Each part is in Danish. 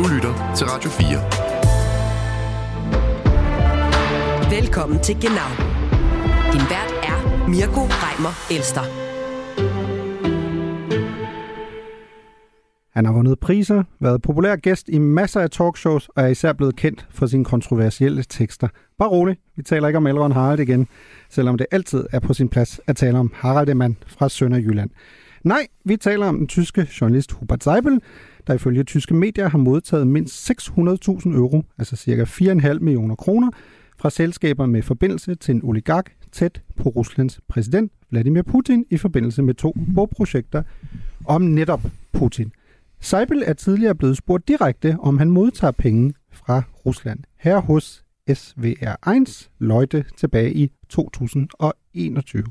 Du lytter til Radio 4. Velkommen til Genau. Din vært er Mirko Reimer Elster. Han har vundet priser, været populær gæst i masser af talkshows og er især blevet kendt for sine kontroversielle tekster. Bare rolig, vi taler ikke om Elrond Harald igen, selvom det altid er på sin plads at tale om Harald Emann fra Sønderjylland. Nej, vi taler om den tyske journalist Hubert Seibel, der ifølge tyske medier har modtaget mindst 600.000 euro, altså ca. 4,5 millioner kroner, fra selskaber med forbindelse til en oligark tæt på Ruslands præsident Vladimir Putin i forbindelse med to bogprojekter om netop Putin. Seibel er tidligere blevet spurgt direkte, om han modtager penge fra Rusland. Her hos SWR1 Leute tilbage i 2021.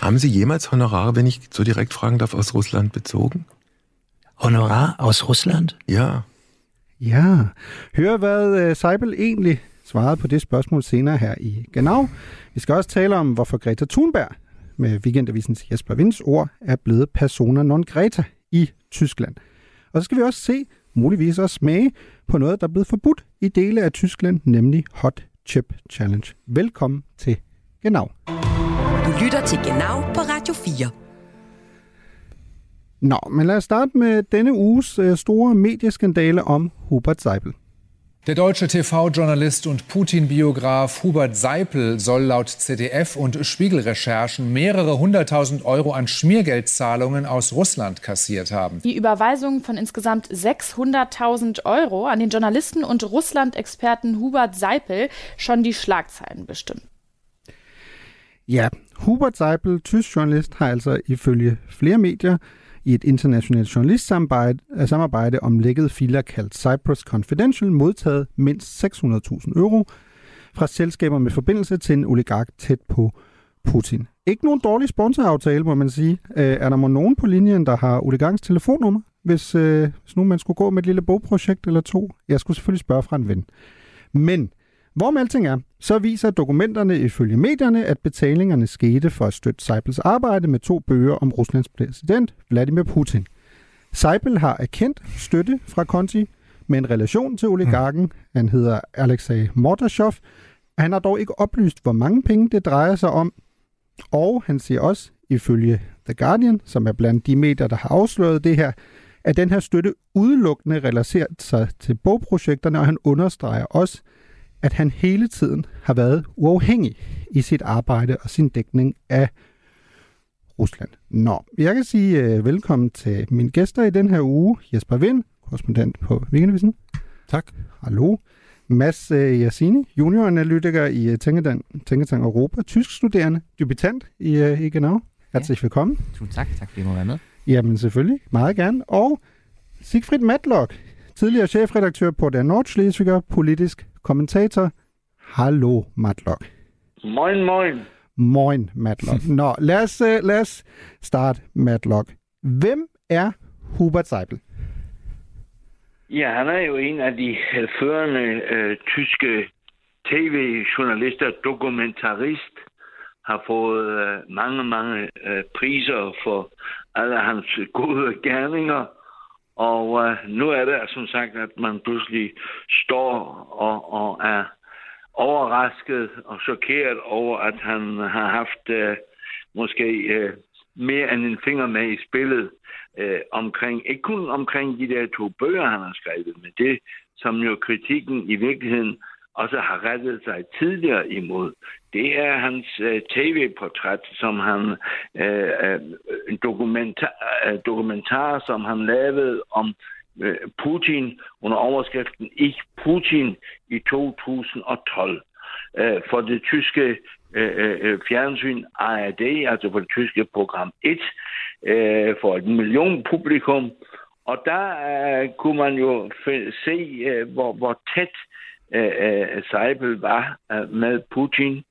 Haben Sie jemals Honorare, wenn ich so direkt fragen darf, aus Russland bezogen? Honorar aus Russland? Ja. Ja. Hør, hvad uh, Seibel egentlig svarede på det spørgsmål senere her i Genau. Vi skal også tale om, hvorfor Greta Thunberg med Weekendavisens Jesper Vinds ord er blevet persona non greta i Tyskland. Og så skal vi også se, muligvis også smage, på noget, der er blevet forbudt i dele af Tyskland, nemlig Hot Chip Challenge. Velkommen til Genau. Du lytter til Genau på Radio 4. Nå, men lad os starte med denne uges øh, store medieskandale om Hubert Seibel. Der deutsche TV-Journalist und Putin-Biograf Hubert Seipel soll laut ZDF und Spiegelrecherchen mehrere hunderttausend Euro an Schmiergeldzahlungen aus Russland kassiert haben. Die Überweisung von insgesamt 600.000 Euro an den Journalisten und Russland-Experten Hubert Seipel schon die Schlagzeilen bestimmt. Ja, Hubert Seipel, tysk journalist, har altså ifølge flere medier i et internationalt journalistsamarbejde samarbejde om lækket filer kaldt Cyprus Confidential modtaget mindst 600.000 euro fra selskaber med forbindelse til en oligark tæt på Putin. Ikke nogen dårlig sponsoraftale, må man sige. Øh, er der må nogen på linjen, der har oligarkens telefonnummer, hvis, øh, hvis nu man skulle gå med et lille bogprojekt eller to? Jeg skulle selvfølgelig spørge fra en ven. Men Hvorom alting er, så viser dokumenterne ifølge medierne, at betalingerne skete for at støtte Seibels arbejde med to bøger om Ruslands præsident, Vladimir Putin. Seibel har erkendt støtte fra Conti med en relation til oligarken. Han hedder Alexei Mordashov. Han har dog ikke oplyst, hvor mange penge det drejer sig om. Og han siger også, ifølge The Guardian, som er blandt de medier, der har afsløret det her, at den her støtte udelukkende relaterer sig til bogprojekterne, og han understreger også, at han hele tiden har været uafhængig i sit arbejde og sin dækning af Rusland. Nå, jeg kan sige uh, velkommen til mine gæster i den her uge. Jesper Vind, korrespondent på Weekendavisen. Tak. Hallo. Mads uh, Yassini, junioranalytiker i uh, Tænketank, Tænketank Europa, tysk studerende, debutant i, uh, i Genau. Herzlich ja. willkommen. Tusind tak, tak fordi I må være med. Jamen selvfølgelig, meget gerne. Og Sigfrid Matlock, tidligere chefredaktør på Der Nordschleswiger, politisk kommentator. Hallo, Matlock. Moin, moin. Moin, Matlock. Nå, lad os, uh, lad os starte, Matlock. Hvem er Hubert Seibel? Ja, han er jo en af de førende øh, tyske tv-journalister, dokumentarist, har fået øh, mange, mange øh, priser for alle hans gode gerninger. Og øh, nu er det som sagt, at man pludselig står og, og er overrasket og chokeret over, at han har haft øh, måske øh, mere end en finger med i spillet øh, omkring, ikke kun omkring de der to bøger, han har skrevet, men det, som jo kritikken i virkeligheden også har rettet sig tidligere imod. Det er hans øh, tv-portræt, som han øh, øh en dokumentar, øh, dokumentar, som han lavede om øh, Putin under overskriften Ich Putin i 2012 øh, for det tyske øh, øh, fjernsyn ARD, altså for det tyske program 1, øh, for et million publikum. Og der øh, kunne man jo se, øh, hvor, hvor tæt øh, Øh, øh, Seibel var øh, med Putin.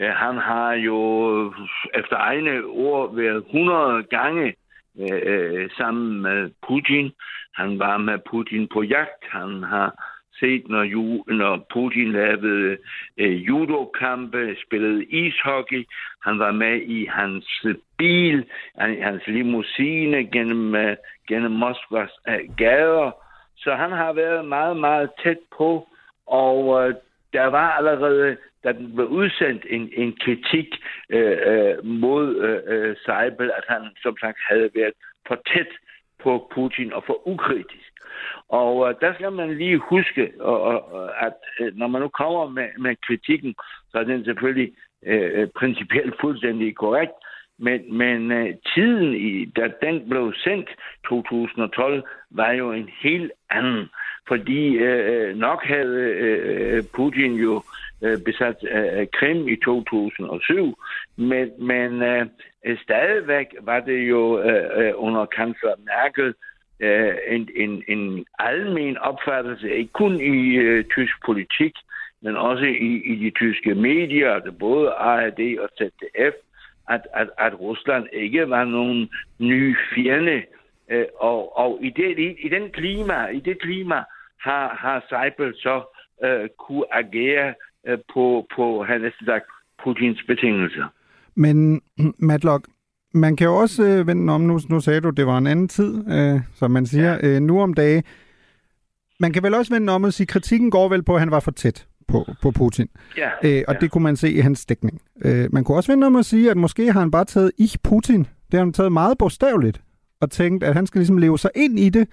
Øh, han har jo øh, efter egne ord været 100 gange øh, sammen med Putin. Han var med Putin på jagt. Han har set, når, ju, når Putin lavede øh, judokampe, spillede ishockey. Han var med i hans bil, hans limousine gennem, øh, gennem Moskvas øh, gader. Så han har været meget, meget tæt på, og øh, der var allerede, da den blev udsendt, en, en kritik øh, øh mod øh, øh, Seibel, at han som sagt havde været for tæt på Putin og for ukritisk. Og øh, der skal man lige huske, og, og, at øh, når man nu kommer med, med kritikken, så er den selvfølgelig øh, øh principielt fuldstændig korrekt, men, men øh, tiden, i, da den blev sendt 2012, var jo en helt anden. Fordi øh, øh, nok havde øh, Putin jo øh, besat øh, Krim i 2007, men, men øh, stadigvæk var det jo øh, øh, under kansler Merkel øh, en, en, en almen opfattelse, ikke kun i øh, tysk politik, men også i, i de tyske medier, altså både ARD og ZDF, at, at, at Rusland ikke var nogen ny fjende. Øh, og og i, det, i, i den klima, i det klima har, har Seibel så øh, kunne agere øh, på, på han næsten sagt, Putins betingelser. Men Matlock, man kan jo også øh, vende om, nu, nu sagde du, det var en anden tid, øh, som man siger, ja. øh, nu om dage. Man kan vel også vende om og sige, kritikken går vel på, at han var for tæt på, på Putin. Ja, øh, og ja. det kunne man se i hans dækning. Øh, man kunne også vende om at sige, at måske har han bare taget ich Putin. Det har han taget meget bogstaveligt og tænkt, at han skal ligesom leve sig ind i det,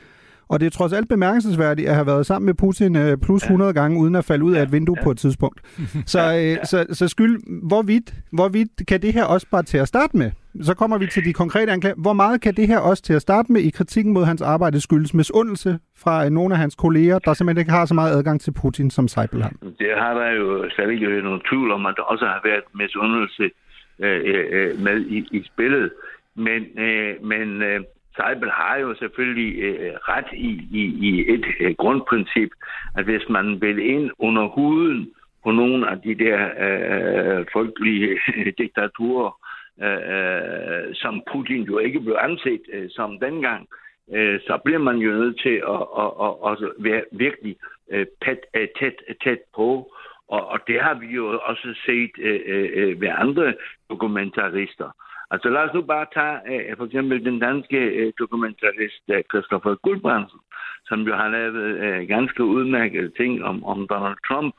og det er trods alt bemærkelsesværdigt at have været sammen med Putin øh, plus 100 gange, uden at falde ud af et vindue på et tidspunkt. Så, øh, så, så skyld, hvorvidt, hvorvidt kan det her også bare til at starte med? Så kommer vi til de konkrete anklager. Hvor meget kan det her også til at starte med i kritikken mod hans arbejde skyldes misundelse fra nogle af hans kolleger, der simpelthen ikke har så meget adgang til Putin, som Seibel har? Det har der jo slet ikke nogen tvivl om, at der også har været misundelse øh, øh, øh, med i, i spillet. Men, øh, men øh, Seibel har jo selvfølgelig øh, ret i, i, i et øh, grundprincip, at hvis man vil ind under huden på nogle af de der øh, øh folkelige diktaturer, Øh, øh, som Putin jo ikke blev anset øh, som dengang, øh, så bliver man jo nødt til at, at, at, at være virkelig øh, pæt, øh, tæt, tæt på. Og, og det har vi jo også set øh, øh, øh, ved andre dokumentarister. Altså lad os nu bare tage øh, for eksempel den danske øh, dokumentarist øh, Christopher Guldbrandsen, som jo har lavet øh, ganske udmærkede ting om, om Donald Trump.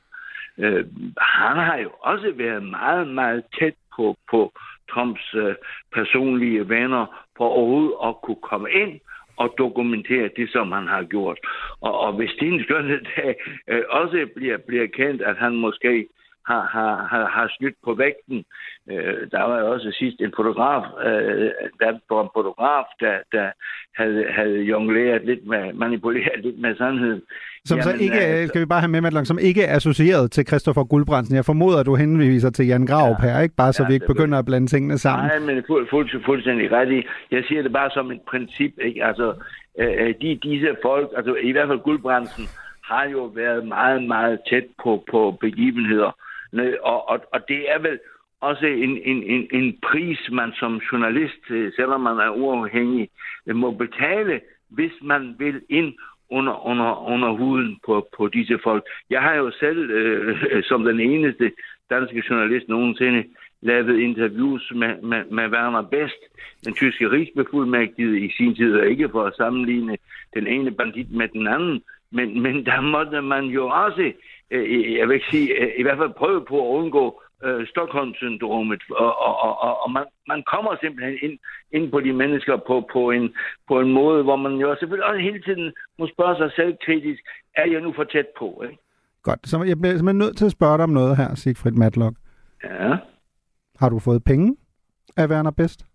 Øh, han har jo også været meget, meget tæt på, på Trumps øh, personlige venner for overhovedet at kunne komme ind og dokumentere det, som han har gjort. Og, og hvis din skønne dag øh, også bliver, bliver kendt, at han måske har, har, har, har snydt på vægten. Øh, der var jo også sidst en fotograf, øh, der var en fotograf, der, der havde, havde jongleret lidt med, manipuleret lidt med sandheden. Som Jamen, så ikke, øh, skal vi bare have med, Madlang, som ikke er associeret til Christoffer Guldbrandsen. Jeg formoder, at du henviser til Jan Graup ja, her, ikke? Bare så ja, vi ikke begynder at blande tingene sammen. Nej, men fuld, fuld, fuldstændig ret i. Jeg siger det bare som et princip, ikke? Altså, øh, de, disse folk, altså i hvert fald Guldbrandsen, har jo været meget, meget tæt på, på begivenheder, og, og, og det er vel også en, en, en, en pris, man som journalist, øh, selvom man er uafhængig, øh, må betale, hvis man vil ind under, under, under huden på, på disse folk. Jeg har jo selv, øh, som den eneste danske journalist nogensinde, lavet interviews med, med, med Werner Best, den tyske rigsbefuldmægtige i sin tid, og ikke for at sammenligne den ene bandit med den anden, men, men der måtte man jo også øh, jeg vil ikke sige, øh, i hvert fald prøve på at undgå øh, Stockholm-syndromet, og, og, og, og man, man kommer simpelthen ind, ind på de mennesker på, på, en, på en måde, hvor man jo selvfølgelig også hele tiden må spørge sig selv kritisk, er jeg nu for tæt på? Ikke? Godt, så jeg bliver simpelthen nødt til at spørge dig om noget her, Sigfrid Matlock. Ja? Har du fået penge af Werner Best?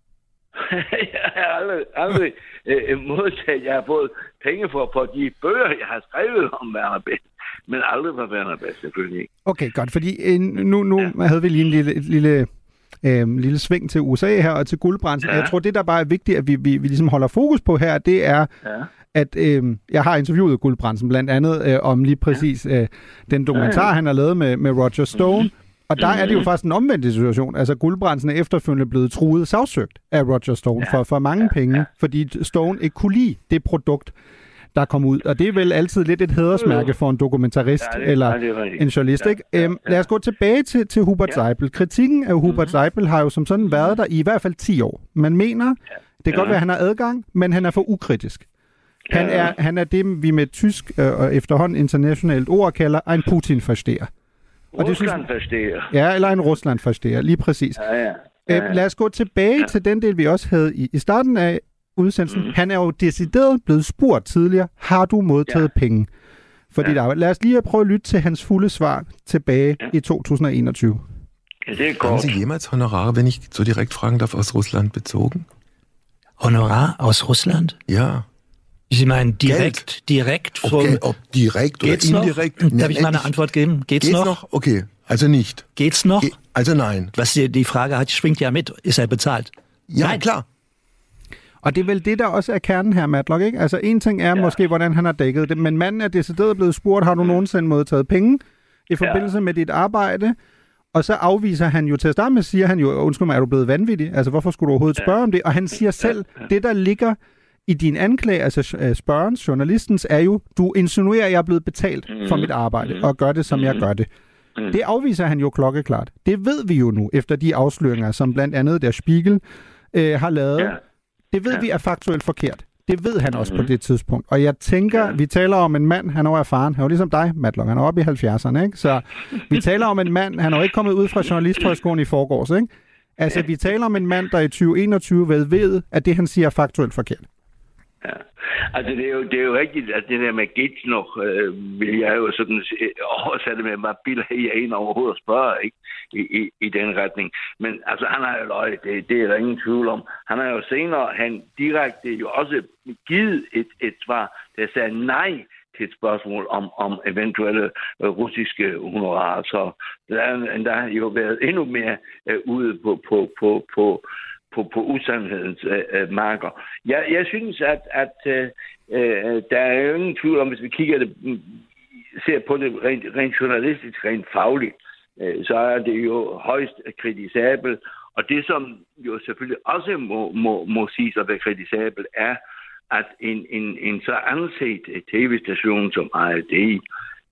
jeg har aldrig, aldrig øh, modtaget, jeg har fået penge for, for de bøger, jeg har skrevet om Werner Best men aldrig var Werner Bass, selvfølgelig ikke. Okay, godt, fordi øh, nu, nu ja. havde vi lige en lille, lille, øh, lille sving til USA her og til guldbrænsen. Ja. Jeg tror, det der bare er vigtigt, at vi, vi, vi ligesom holder fokus på her, det er, ja. at øh, jeg har interviewet guldbrænsen blandt andet øh, om lige præcis øh, den dokumentar, ja, ja. han har lavet med, med Roger Stone. Mm-hmm. Og der er det jo mhm. faktisk en omvendt situation. Altså, guldbrænsen er efterfølgende blevet truet sagsøgt af Roger Stone ja. for, for mange ja. penge, ja. fordi Stone ikke kunne lide det produkt, der kom ud. Og det er vel altid lidt et hædersmærke for en dokumentarist ja, det, eller ja, en journalist. Ja, ikke? Ja, øhm, ja. Lad os gå tilbage til, til Hubert ja. Seibel. Kritikken af Hubert mm-hmm. Seibel har jo som sådan været der i i hvert fald 10 år. Man mener, ja. det kan ja. godt være, at han har adgang, men han er for ukritisk. Han, Ja. er, han er det, vi med tysk øh, og efterhånden internationalt ord kalder en Putin-forsteher. Og det synes- Rusland forstår. Ja, eller en Rusland-forsteher, lige præcis. Ja, ja. Øh, lad os gå tilbage ja. til den del, vi også havde i, i starten af udsendelsen. Mm. Han er jo decideret blevet spurgt tidligere, har du modtaget ja. penge for ja. dit arbejde? Lad os lige prøve at lytte til hans fulde svar tilbage ja. i 2021. ja det er Haben godt. Sie jemals Honorare, wenn ich so direkt fragen darf, aus Russland bezogen? Honorar aus Russland? Ja. Sie meinen direkt, direkt von... Okay, ob direkt oder Geht's noch? indirekt. Darf ich mal eine ne- Antwort geben? Geht's, Geht's noch? noch? Okay, also nicht. Geht's noch? Ge also nein. Was die, die Frage hat, schwingt ja mit. Ist er bezahlt? Ja, Nein. klar. Og det er vel det, der også er kernen her, Matlock, ikke? Altså, en ting er ja. måske, hvordan han har dækket det, men manden er decideret blevet spurgt, har du nogensinde modtaget penge i forbindelse ja. med dit arbejde? Og så afviser han jo til at starte med, siger han jo, undskyld mig, er du blevet vanvittig? Altså, hvorfor skulle du overhovedet spørge om det? Og han siger selv, det der ligger i din anklage, altså øh, spørgens, journalistens, er jo, du insinuerer, at jeg er blevet betalt for mit arbejde, og gør det, som jeg gør det. Det afviser han jo klokkeklart. Det ved vi jo nu, efter de afsløringer, som blandt andet der Spiegel øh, har lavet. Ja. Det ved vi er faktuelt forkert. Det ved han også på det tidspunkt. Og jeg tænker, vi taler om en mand, han er erfaren. Han er jo ligesom dig, Matlock. Han er oppe i 70'erne, ikke? Så vi taler om en mand, han er jo ikke kommet ud fra journalisthøjskolen i forgårs, ikke? Altså, vi taler om en mand, der i 2021 ved, ved at det, han siger, er faktuelt forkert. Ja. Altså, det er, jo, det er jo rigtigt, at det der med gits nok, øh, vil jeg jo sådan se- oversætte med, hvad biler jeg en overhovedet at spørge, ikke? I, i, i den retning. Men altså, han har jo løjet, det, det er der ingen tvivl om. Han har jo senere, han direkte jo også givet et, et svar, der sagde nej til et spørgsmål om, om eventuelle øh, russiske honorarer. Så der har endda jo været endnu mere øh, ude på, på, på, på, på, på usandhedens øh, øh marker. Jeg, jeg synes, at, at øh, øh der er ingen tvivl om, hvis vi kigger det, mm, ser på det rent, rent journalistisk, rent fagligt, øh, så er det jo højst kritisabelt. Og det, som jo selvfølgelig også må, må, må siges at være kritisabelt, er, at en, en, en så anset tv-station som ARD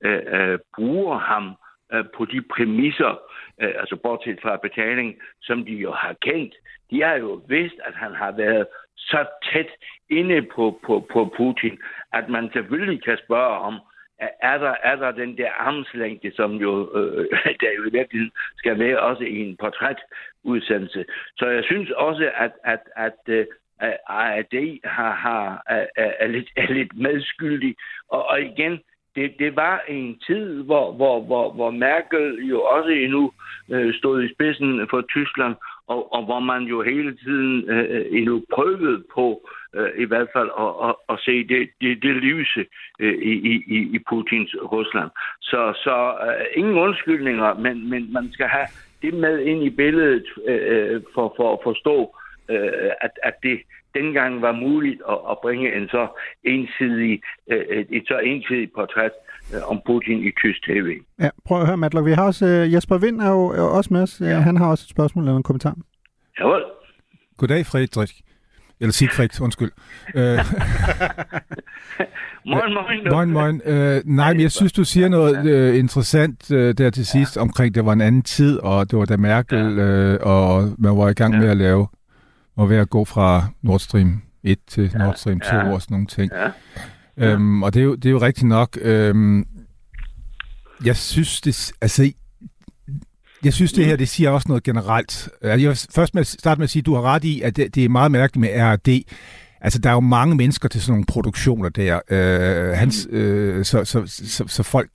øh, øh, bruger ham øh, på de præmisser, øh, altså bortset fra betaling, som de jo har kendt. De har jo vidst, at han har været så tæt inde på, på, på Putin, at man selvfølgelig kan spørge om, er- der, er der den der armslængde, som jo, øh, der jo i virkeligheden skal være også i en portrætudsendelse. Så jeg synes også, at, at, at øh, at ARD har, har, er, er, lidt, er lidt medskyldig. Og, og igen, det, det var en tid, hvor, hvor, hvor, hvor Merkel jo også endnu øh, stod i spidsen for Tyskland, og, og hvor man jo hele tiden øh, endnu prøvede på øh, i hvert fald at, at, at se det, det, det lyse øh, i, i, i Putins Rusland. Så, så øh, ingen undskyldninger, men, men man skal have det med ind i billedet øh, øh, for, for at forstå, øh, at, at det dengang var muligt at, at bringe en så ensidig, øh, et, et så ensidigt portræt om Putin i tysk tv. Ja, prøv at høre, Matlock. Vi har også, øh, Jesper Vind er jo er også med os. Ja. Han har også et spørgsmål eller en kommentar. Jawohl. Goddag, Frederik. Eller Sigfrid, undskyld. Øh, Moin, moin. moin, moin. Øh, nej, men jeg synes, du siger noget øh, interessant øh, der til sidst ja. omkring, det var en anden tid, og det var da Merkel, øh, og man var i gang ja. med at lave, og ved at gå fra Nord Stream 1 til ja. Nord Stream 2 Ja. og sådan nogle ting. Ja. Øhm, og det er, jo, det er jo rigtigt nok. Øhm, jeg synes, det, altså, jeg synes, det her, det siger også noget generelt. Altså, Jeg vil først med, starte med at sige, at du har ret i, at det, det er meget mærkeligt med RD. Altså, der er jo mange mennesker til sådan nogle produktioner der. Øh, hans, øh, så, så, så, så folk,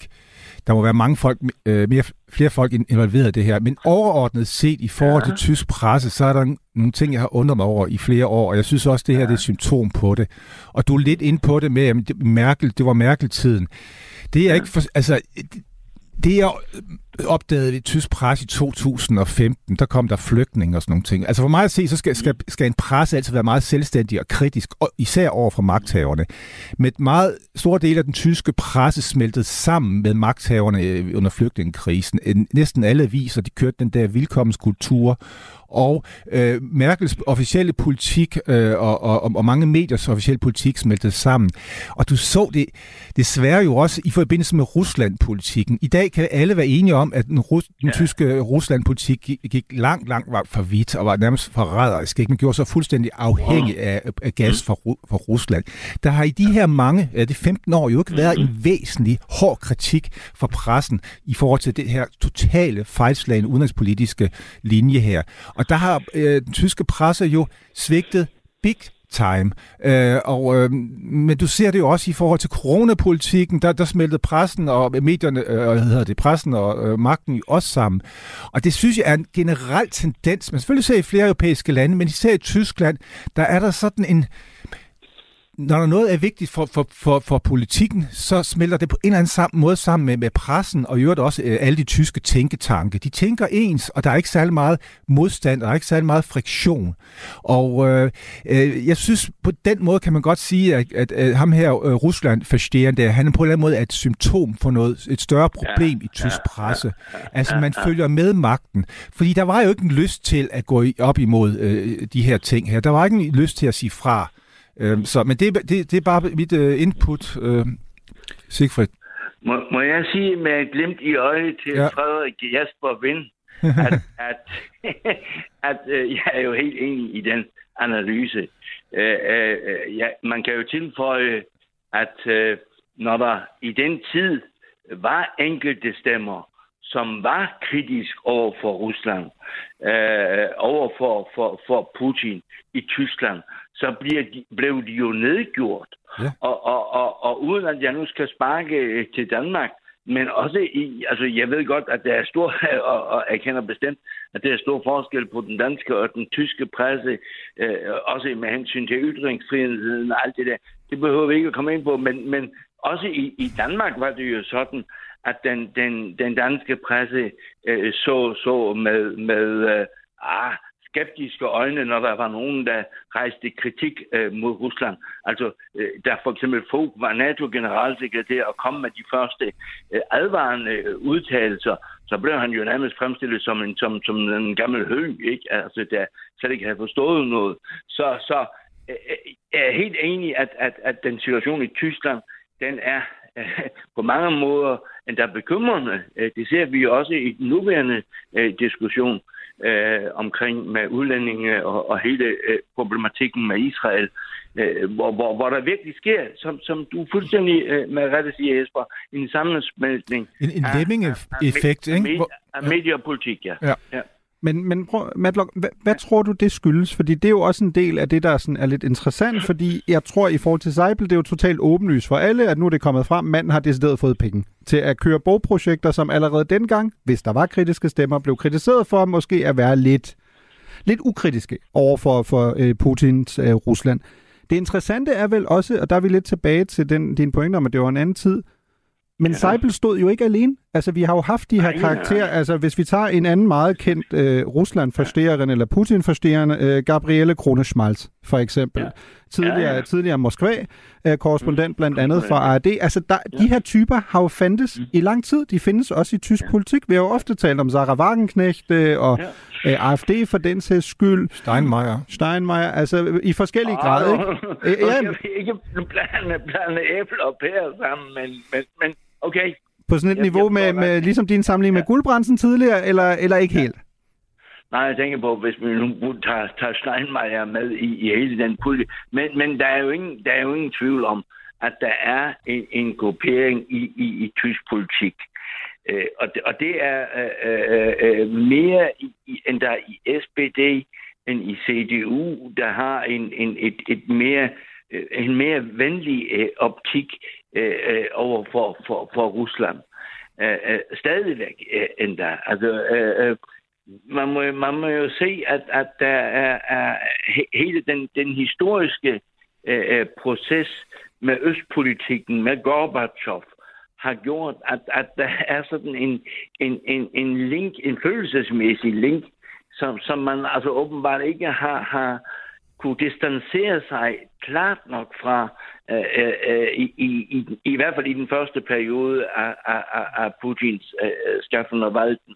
der må være mange folk, øh, mere, flere folk in- involveret i det her. Men overordnet set i forhold til tysk presse, så er der nogle ting, jeg har undret mig over i flere år, og jeg synes også, det her det er et symptom på det. Og du er lidt inde på det med, at det, Merkel, det var Merkel-tiden. Det er ikke for, altså, det- jeg opdagede vi tysk pres i 2015, der kom der flygtninge og sådan nogle ting. Altså for mig at se, så skal, skal, skal en presse altid være meget selvstændig og kritisk, og især over for magthaverne. Med et meget stor del af den tyske presse smeltet sammen med magthaverne øh, under flygtningekrisen. Næsten alle viser, de kørte den der vilkommenskultur, og øh, Merkels officielle politik øh, og, og, og mange mediers officielle politik smeltede sammen. Og du så det desværre jo også i forbindelse med Rusland-politikken. I dag kan alle være enige om, at den, rus, den ja. tyske Rusland-politik gik, gik langt, langt for vidt og var nærmest forræderisk. Ikke? Man gjorde sig fuldstændig afhængig af, af gas fra, fra Rusland. Der har i de her mange, ja, det 15 år, jo ikke været en væsentlig hård kritik fra pressen i forhold til det her totale fejlslagende udenrigspolitiske linje her. Og der har øh, den tyske presse jo svigtet big time. Øh, og, øh, men du ser det jo også i forhold til coronapolitikken, der, der smeltede pressen og medierne, øh, hvad hedder det, pressen og øh, magten også sammen. Og det synes jeg er en generel tendens. Man selvfølgelig ser i flere europæiske lande, men især i Tyskland, der er der sådan en, når noget er vigtigt for, for, for, for politikken, så smelter det på en eller anden sammen, måde sammen med, med pressen, og i øvrigt også øh, alle de tyske tænketanke. De tænker ens, og der er ikke særlig meget modstand, og der er ikke særlig meget friktion. Og øh, øh, jeg synes, på den måde kan man godt sige, at, at, at ham her, øh, rusland der, han er på en eller anden måde et symptom for noget, et større problem ja, i tysk ja, presse. Altså, man følger med magten. Fordi der var jo ikke en lyst til at gå op imod øh, de her ting her. Der var ikke en lyst til at sige fra. Øhm, så, men det, det, det er bare mit uh, input, uh, Sigfrid. Må, må jeg sige med et glimt i øjet til ja. Frederik Jasper Vind, at, at, at uh, jeg er jo helt enig i den analyse. Uh, uh, ja, man kan jo tilføje, at uh, når der i den tid var enkelte stemmer, som var kritisk over for Rusland, øh, over for, for, for Putin i Tyskland, så bliver de, blev de jo nedgjort. Ja. Og, og, og, og uden at jeg nu skal sparke øh, til Danmark, men også i, altså jeg ved godt, at der er stor, og, og jeg kender bestemt, at der er stor forskel på den danske og den tyske presse, øh, også med hensyn til ytringsfriheden og alt det der. Det behøver vi ikke at komme ind på, men, men også i, i Danmark var det jo sådan, at den, den, den danske presse øh, så, så med, med øh, ah, skeptiske øjne, når der var nogen, der rejste kritik øh, mod Rusland. Altså, øh, der for eksempel Fogh var NATO-generalsekretær og kom med de første øh, advarende øh, udtalelser, så blev han jo nærmest fremstillet som en, som, som en gammel høg, ikke? Altså, der slet ikke havde forstået noget. Så, så øh, jeg er helt enig, at, at, at den situation i Tyskland, den er øh, på mange måder endda bekymrende. Øh, det ser vi jo også i den nuværende øh, diskussion øh, omkring med udlændinge og, og hele øh, problematikken med Israel, øh, hvor, hvor, hvor der virkelig sker, som, som du fuldstændig øh, med rette siger, Jesper, en sammensmeltning en, en lemming-effekt, ikke? Af, af mediepolitik, ja. ja. ja. Men, men prøv, Matlock, hvad, hvad tror du, det skyldes? Fordi det er jo også en del af det, der sådan er lidt interessant, fordi jeg tror, i forhold til Seibel, det er jo totalt åbenlyst for alle, at nu er det kommet frem, manden har decideret fået penge til at køre bogprojekter, som allerede dengang, hvis der var kritiske stemmer, blev kritiseret for måske at være lidt, lidt ukritiske over for, for øh, Putins øh, Rusland. Det interessante er vel også, og der er vi lidt tilbage til den, din pointe om, at det var en anden tid, men ja. Seibel stod jo ikke alene. Altså, vi har jo haft de her Ej, karakterer. Altså, hvis vi tager en anden meget kendt øh, Rusland-forstærende, ja. eller Putin-forstærende, øh, Gabriele Krone-Schmalz, for eksempel. Ja. Tidligere, ja, ja. tidligere Moskva-korrespondent, øh, blandt andet for ARD. Altså, der, ja. de her typer har jo fandtes mm. i lang tid. De findes også i tysk ja. politik. Vi har jo ofte talt om Sarah Wagenknecht øh, og. Øh, AFD for den sags skyld. Steinmeier. Steinmeier, altså i forskellige oh, grader. Ikke? Øh, ja. ikke blande, blande æbler og pærer sammen, men, men, men okay. På sådan et jeg, niveau med, med, ligesom din samling ja. med Guldbrandsen tidligere, eller, eller ikke ja. helt? Nej, jeg tænker på, hvis vi nu tager, tager Steinmeier med i, i hele den pulje. Men, men der, er jo ingen, der er jo ingen tvivl om, at der er en, en gruppering i, i, i tysk politik. Øh, og, det, og det er øh, øh, øh mere i, i, end der i SPD end i CDU, der har en, en, et, et mere, øh, en mere venlig øh, optik øh, øh, over for, for, for Rusland. Øh, øh, stadigvæk øh, endda. Altså, øh, man, må, man må jo se, at, at der er, er hele den, den historiske øh, øh, proces med østpolitikken, med Gorbachev, har gjort, at, at der er sådan en, en, en, en link, en følelsesmæssig link, som, som man altså åbenbart ikke har, har kunne distancere sig klart nok fra, øh, øh, i, i, i, i hvert fald i den første periode af, af, af Putins øh, øh, skaffen og valgten.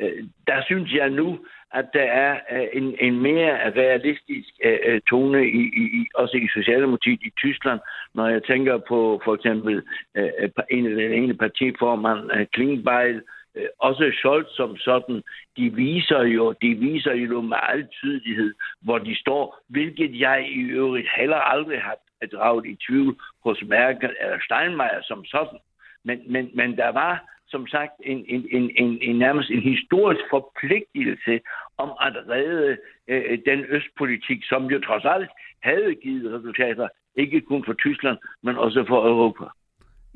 Øh, der synes jeg nu, at der er øh, en, en mere realistisk øh, øh tone, i, i, også i Socialdemokratiet i Tyskland, når jeg tænker på for eksempel øh, en, den ene partiformand, øh, Klingbeil, øh, også Scholz som sådan, de viser jo, de viser jo med al tydelighed, hvor de står, hvilket jeg i øvrigt heller aldrig har draget i tvivl hos Merkel eller Steinmeier som sådan. Men, men, men der var som sagt en, en, en, en, en nærmest en historisk forpligtelse om at redde øh, den østpolitik, som jo trods alt havde givet resultater, ikke kun for Tyskland, men også for Europa.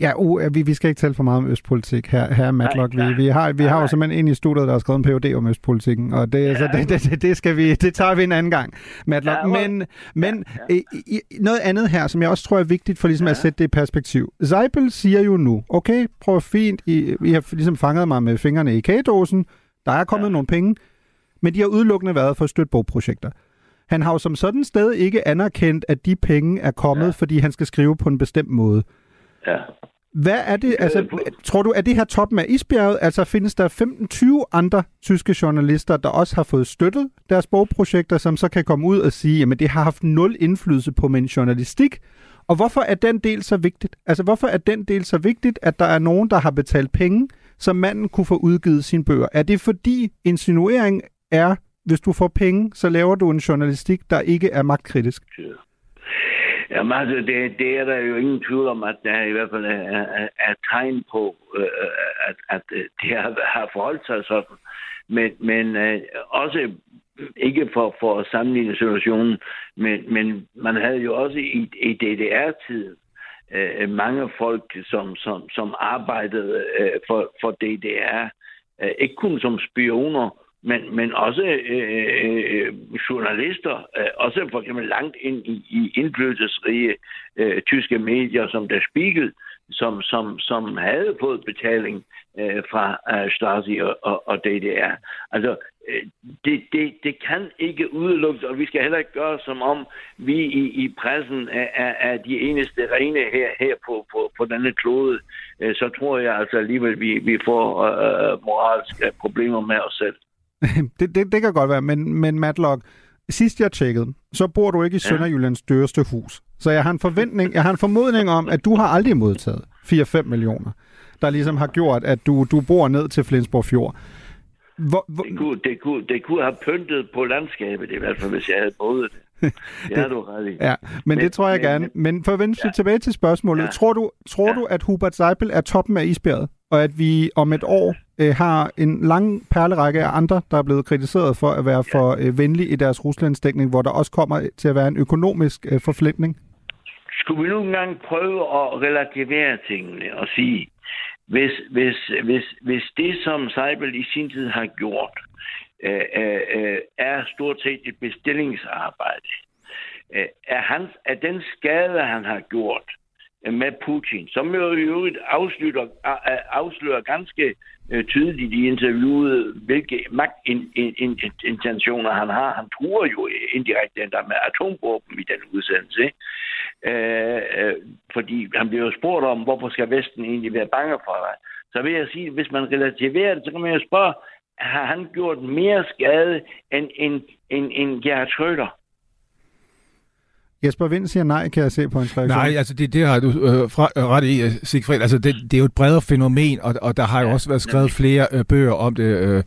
Ja, uh, vi, vi skal ikke tale for meget om østpolitik her, her Matlock. Vi, vi har, vi har jo simpelthen en i studiet, der har skrevet en PhD om østpolitikken, og det, ja. så det, det, det, skal vi, det tager vi en anden gang, Matlock. Ja, men men ja, ja. I, noget andet her, som jeg også tror er vigtigt for ligesom ja. at sætte det i perspektiv. Zeipel siger jo nu, okay, prøv fint, I, I har ligesom fanget mig med fingrene i kagedåsen, der er kommet ja. nogle penge, men de har udelukkende været for at støtte bogprojekter. Han har jo som sådan sted ikke anerkendt, at de penge er kommet, ja. fordi han skal skrive på en bestemt måde. Ja. Hvad er det, altså, tror du, er det her toppen af isbjerget? Altså, findes der 15-20 andre tyske journalister, der også har fået støttet deres bogprojekter, som så kan komme ud og sige, jamen, det har haft nul indflydelse på min journalistik? Og hvorfor er den del så vigtigt? Altså, hvorfor er den del så vigtigt, at der er nogen, der har betalt penge, så manden kunne få udgivet sine bøger? Er det fordi insinuering er, hvis du får penge, så laver du en journalistik, der ikke er magtkritisk? Jamen altså, det, det er der jo ingen tvivl om, at der i hvert fald er, er, er tegn på, øh, øh at, at øh, det har, har forholdt sig sådan. Men, men øh, også ikke for, for at sammenligne situationen, men, men man havde jo også i, i DDR-tiden øh, mange folk, som, som, som arbejdede øh, for, for DDR, øh, ikke kun som spioner, men, men også øh, øh, øh, journalister, øh, også for eksempel langt ind i, i indflydelsesrige øh, tyske medier som Der Spiegel, som, som, som havde fået betaling øh, fra øh, Stasi og, og, og DDR. Altså, øh, det, det, det kan ikke udelukkes, og vi skal heller ikke gøre som om vi i, i pressen er, er, er de eneste rene her, her på, på, på denne klode. Øh, så tror jeg altså alligevel, vi, vi får øh, øh moralske problemer med os selv. det, det, det kan godt være, men, men Matlock, sidst jeg tjekkede, så bor du ikke i Sønderjyllands dyreste hus. Så jeg har en forventning, jeg har en formodning om, at du har aldrig modtaget 4-5 millioner, der ligesom har gjort, at du, du bor ned til Flensborg Fjord. Hvor, hvor... Det, kunne, det, kunne, det kunne have pyntet på landskabet, i hvert fald, hvis jeg havde boet det. Det har du ret i. Ja, men, men det tror jeg men, gerne. Men for at vende ja. tilbage til spørgsmålet. Ja. Tror, du, tror ja. du, at Hubert Seipel er toppen af isbjerget? Og at vi om et år øh, har en lang perlerække af andre, der er blevet kritiseret for at være for øh, venlige i deres Ruslandsdækning, hvor der også kommer til at være en økonomisk øh, forflætning? Skulle vi nu engang prøve at relativere tingene og sige, hvis, hvis, hvis, hvis det, som Seibel i sin tid har gjort, øh, øh, øh, er stort set et bestillingsarbejde, øh, er, hans, er den skade, han har gjort, Øh, med Putin, som jo i øvrigt afslutter, afslører ganske øh, tydeligt i interviewet, hvilke magtintentioner han har. Han truer jo indirekte endda med atomvåben i den udsendelse. Øh, øh, fordi han bliver jo spurgt om, hvorfor skal Vesten egentlig være bange for dig? Så vil jeg sige, at hvis man relativerer det, så kan man jo spørge, har han gjort mere skade end, end, end, end Gerhard Schröder? Jesper Vind siger nej, kan jeg se på en reaktion. Nej, altså det, det har du øh, fra, øh, ret i, øh, Sigfrid. Altså det, det er jo et bredere fænomen, og, og der har jo også været skrevet flere øh, bøger om det. Øh,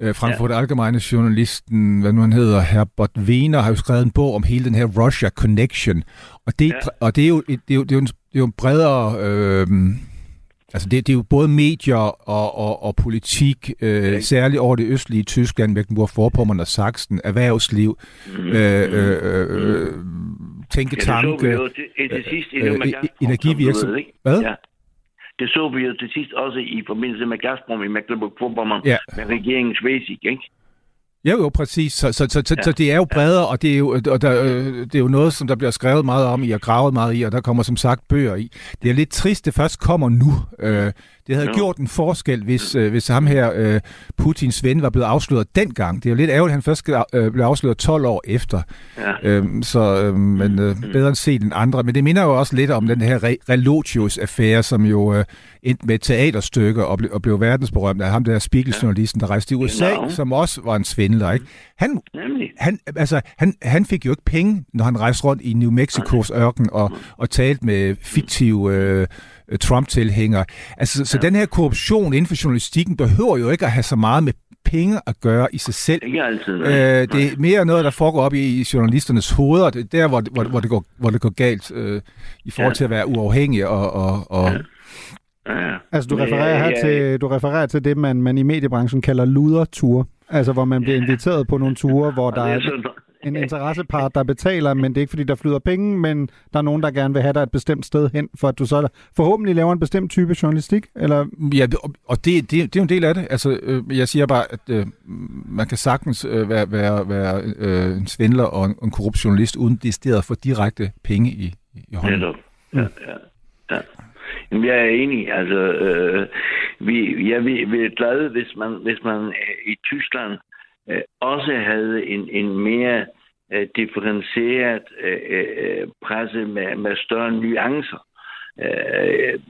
øh Frankfurt ja. Allgemeine journalisten, hvad nu han hedder, Herbert Wiener, har jo skrevet en bog om hele den her Russia Connection. Og det, ja. og det, er, jo, det, er, jo, det, er, jo en, det er jo en bredere... Øh, Altså det, det er jo både medier og, og, og politik, øh, særligt over det østlige Tyskland, Mecklenburg-Vorpommern og Sachsen, erhvervsliv, mm. øh, øh, øh, tænketanke, ja, øh, energivirksomhed. Hvad? Ja. Det så vi jo til sidst også i forbindelse med Gazprom i Mecklenburg-Vorpommern ja. med regeringens basic, ikke? Ja, jo, præcis. Så, så, så, så, ja. så det er jo bredere, og det er jo, og der, øh, det er jo noget, som der bliver skrevet meget om i og gravet meget i, og der kommer som sagt bøger i. Det er lidt trist, det først kommer nu. Øh, Det havde Nå. gjort en forskel, hvis, øh, hvis ham her, øh, Putins ven, var blevet afsløret dengang. Det er jo lidt ærgerligt, at han først øh, blev afsløret 12 år efter. Ja. Øhm, så øh, men, øh, bedre end set end andre. Men det minder jo også lidt om den her Re- Relotius-affære, som jo øh, endte med teaterstykke og, ble, og blev verdensberømt af ham der Spiegel-journalisten, der rejste i USA, Genau. som også var en svindler. Ikke? Han, Nemlig. han, altså, han, han fik jo ikke penge, når han rejste rundt i New Mexicos ørken og, og talte med fiktive øh, Trump-tilhængere. Altså, så den her korruption inden for journalistikken behøver jo ikke at have så meget med penge at gøre i sig selv. Ikke altid. nej. Øh, det er mere noget, der foregår op i, i journalisternes hoveder. Det er der, hvor, hvor, hvor, det, går, hvor det går galt øh, i forhold Ja. til at være uafhængig. Og, og, og, Ja, ja. Altså, du Men, refererer her ja, til, du refererer til det, man, man i mediebranchen kalder luderture. Altså, hvor man bliver inviteret på nogle ture, hvor der det er en interessepart, der betaler, men det er ikke, fordi der flyder penge, men der er nogen, der gerne vil have dig et bestemt sted hen, for at du så forhåbentlig laver en bestemt type journalistik, eller ja, og, det, det, det er jo en del af det. Altså, øh, jeg siger bare, at øh, man kan sagtens øh, være, være, være øh, en svindler og en, en korrupt journalist, uden det at få direkte penge i, i hånden. Netop. Ja, ja, ja. Jamen, jeg er enig. Altså, øh, vi, jeg vi, vi er glade, hvis man, hvis man øh, i Tyskland øh, også havde en, en mere øh, differentieret øh, øh, presse med, med større nuancer. Øh,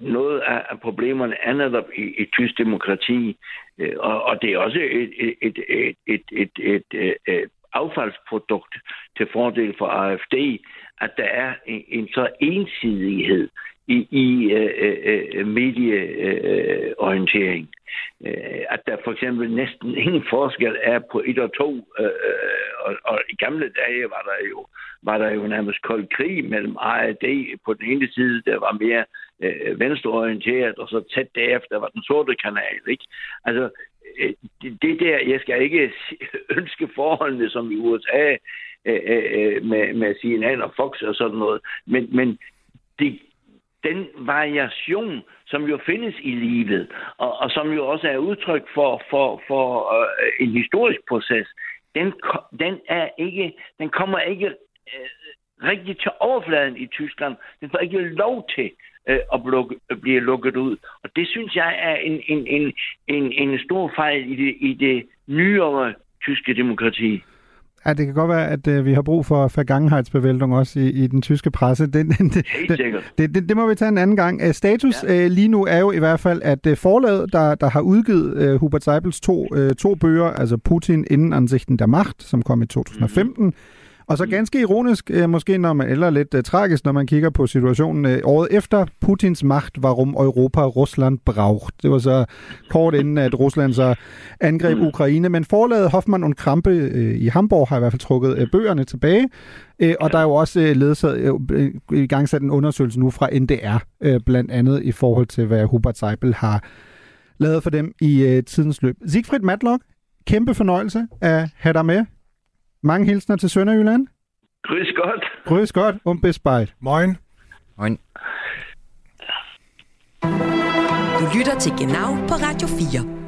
noget af, af problemerne er netop i, i tysk demokrati, øh, og, og det er også et, et, et, et, et, et, et, et, et affaldsprodukt til fordel for AFD, at der er en, en så ensidighed i, i øh, øh, medieorientering. Øh, at der for eksempel næsten ingen forskel er på et og to. Øh, og, og i gamle dage var der jo var der jo nærmest kold krig mellem ARD på den ene side, der var mere øh, venstreorienteret, og så tæt derefter var den sorte kanal. Ikke? Altså, øh, det, det der, jeg skal ikke ønske forholdene som i USA øh, øh, øh, med, med CNN og Fox og sådan noget, men, men det, den variation, som jo findes i livet, og, og som jo også er udtryk for, for, for øh, en historisk proces, den, den, er ikke, den kommer ikke øh, rigtig til overfladen i Tyskland. Den får ikke lov til øh, at, lukke, at blive lukket ud. Og det synes jeg er en, en, en, en, en stor fejl i det, i det nyere tyske demokrati. Ja, det kan godt være, at øh, vi har brug for Vergangenheitsbevægeltung også i, i den tyske presse. Det, det, det, sikkert. det, det, det må vi tage en anden gang. Øh, status ja. øh, lige nu er jo i hvert fald, at øh, forlaget, der, der har udgivet øh, Hubert Seibels to, øh, to bøger, altså Putin inden ansigten der magt, som kom i 2015, mm. Og så ganske ironisk, øh, måske når man, eller lidt øh, tragisk, når man kigger på situationen øh, året efter Putins magt, varum Europa Rusland braucht. Det var så kort inden, at Rusland så angreb Ukraine. Men forlaget Hoffmann und Krampe øh, i Hamburg har i hvert fald trukket øh, bøgerne tilbage. Øh, og der er jo også øh, ledsaget, øh, i gang sat en undersøgelse nu fra NDR, øh, blandt andet i forhold til, hvad Hubert Seibel har lavet for dem i øh, tidens løb. Siegfried Matlock, kæmpe fornøjelse at have dig med. Mange hilsner til Sønderjylland. Grüß godt. Grüß godt og bis bald. Moin. Moin. Du lytter til Genau på Radio 4.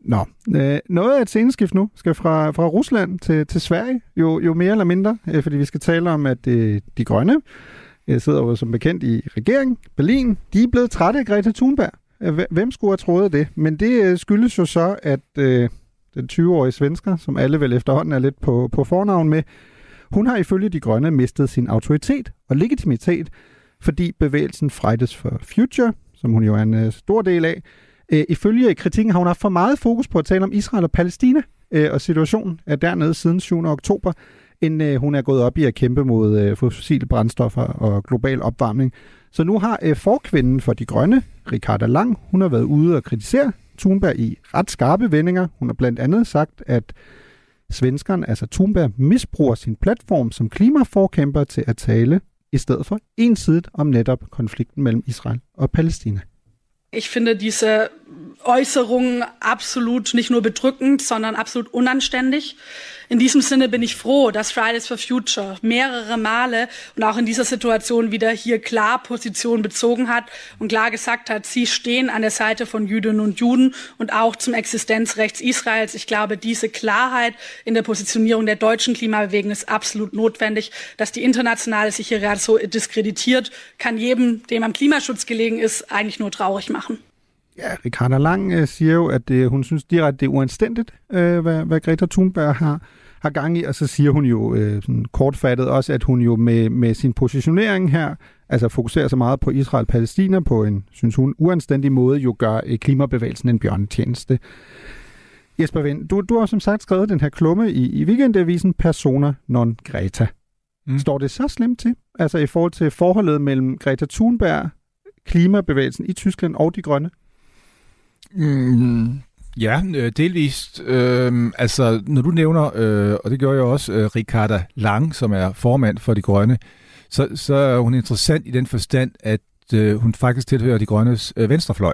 Nå, øh, noget af et sceneskift nu skal fra, fra Rusland til, til Sverige, jo, jo mere eller mindre, øh, fordi vi skal tale om, at øh, de grønne øh, sidder jo som bekendt i regeringen, Berlin, de er blevet trætte af Greta Thunberg. Øh, Hvem skulle have troet det? Men det øh, skyldes jo så, at øh, den 20-årige svensker, som alle vel efterhånden er lidt på, på fornavn med, hun har ifølge de grønne mistet sin autoritet og legitimitet, fordi bevægelsen Fridays for Future, som hun jo er en øh, stor del af, øh, ifølge kritikken har hun haft for meget fokus på at tale om Israel og Palæstina, øh, og situationen er dernede siden 7. oktober, end øh, hun er gået op i at kæmpe mod øh, fossile brændstoffer og global opvarmning. Så nu har øh, forkvinden for de grønne, Ricarda Lang, hun har været ude og kritisere Thunberg i ret skarpe vendinger. Hun har blandt andet sagt, at svenskeren, altså Thunberg, misbruger sin platform som klimaforkæmper til at tale i stedet for ensidigt om netop konflikten mellem Israel og Palæstina. Ich finde diese Äußerungen absolut nicht nur bedrückend, sondern absolut unanständig. In diesem Sinne bin ich froh, dass Fridays for Future mehrere Male und auch in dieser Situation wieder hier klar Position bezogen hat und klar gesagt hat, sie stehen an der Seite von Jüdinnen und Juden und auch zum Existenzrecht Israels. Ich glaube, diese Klarheit in der Positionierung der deutschen Klimabewegung ist absolut notwendig. Dass die internationale sich hier gerade so diskreditiert, kann jedem, dem am Klimaschutz gelegen ist, eigentlich nur traurig machen. Ja, Ricarda Lang øh, siger jo, at det, hun synes direkte, det er uanstændigt, øh, hvad, hvad Greta Thunberg har, har gang i, og så siger hun jo øh, sådan kortfattet også, at hun jo med, med sin positionering her, altså fokuserer så meget på Israel-Palæstina på en, synes hun, uanstændig måde, jo gør øh, klimabevægelsen en bjørnetjeneste. Jesper Vind, du, du har som sagt skrevet den her klumme i, i weekendavisen Persona non Greta. Mm. Står det så slemt til? Altså i forhold til forholdet mellem Greta Thunberg, klimabevægelsen i Tyskland og de grønne? Mm, ja, øh, delvist. Øh, altså, når du nævner, øh, og det gør jeg også, øh, Ricarda Lang, som er formand for De Grønne, så, så er hun interessant i den forstand, at øh, hun faktisk tilhører De Grønnes øh, venstrefløj.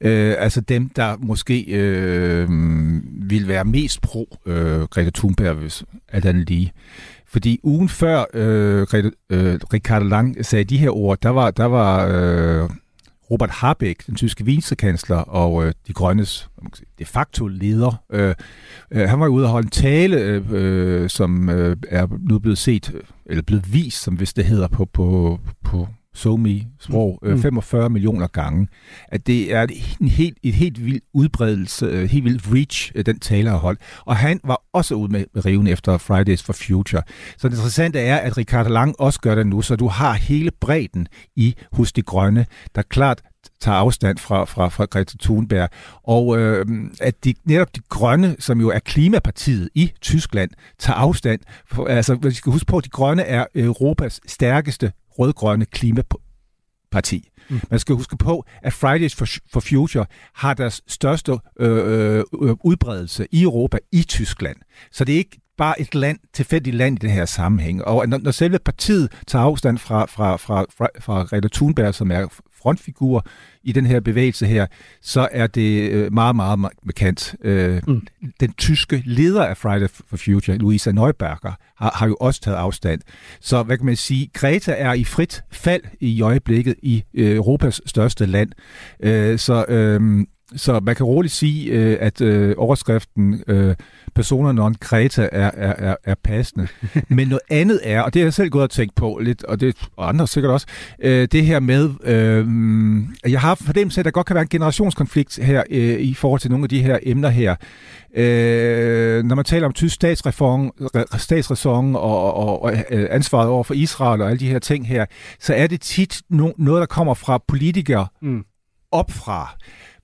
Øh, altså dem, der måske øh, vil være mest pro øh, Greta Thunberg, hvis alt andet lige. Fordi ugen før øh, Greta, øh, Ricarda Lang sagde de her ord, der var, der var øh, Robert Habeck, den tyske vicekansler og øh, de grønnes de facto leder, øh, øh, han var ude og holde en tale, øh, øh, som øh, er nu blevet set, øh, eller blevet vist, som hvis det hedder på, på, på SoMe sprog øh, 45 mm. millioner gange. At det er en helt, et helt vild udbredelse, øh, helt vild reach, øh, den tale har holdt. Og han var også ude med riven efter Fridays for Future. Så det interessante er, at Richard Lang også gør det nu, så du har hele bredden i hos de grønne, der klart tager afstand fra, fra, fra Greta Thunberg. Og øh, at de, netop de grønne, som jo er klimapartiet i Tyskland, tager afstand. For, altså, vi skal huske på, at de grønne er Europas stærkeste rødgrønne klimaparti. Mm. Man skal huske på, at Fridays for, for Future har deres største øh, øh, udbredelse i Europa i Tyskland. Så det er ikke bare et land, tilfældigt land i den her sammenhæng. Og når, når selve partiet tager afstand fra, fra, fra, fra, fra Greta Thunberg, som er frontfigur i den her bevægelse her, så er det øh, meget, meget markant. Øh, mm. Den tyske leder af Friday for Future, Luisa Neuberger, har, har jo også taget afstand. Så hvad kan man sige? Greta er i frit fald i øjeblikket i øh, Europas største land. Så øh, så man kan roligt sige, at overskriften Persona non Greta er, er, er, er passende. Men noget andet er, og det har jeg selv gået og tænkt på lidt, og det og andre sikkert også, øh, det her med, øh, jeg har fornemmelse af, at der godt kan være en generationskonflikt her øh, i forhold til nogle af de her emner her. Øh, når man taler om tysk statsreform, og, og, og øh, ansvaret over for Israel og alle de her ting her, så er det tit no, noget, der kommer fra politikere mm. opfra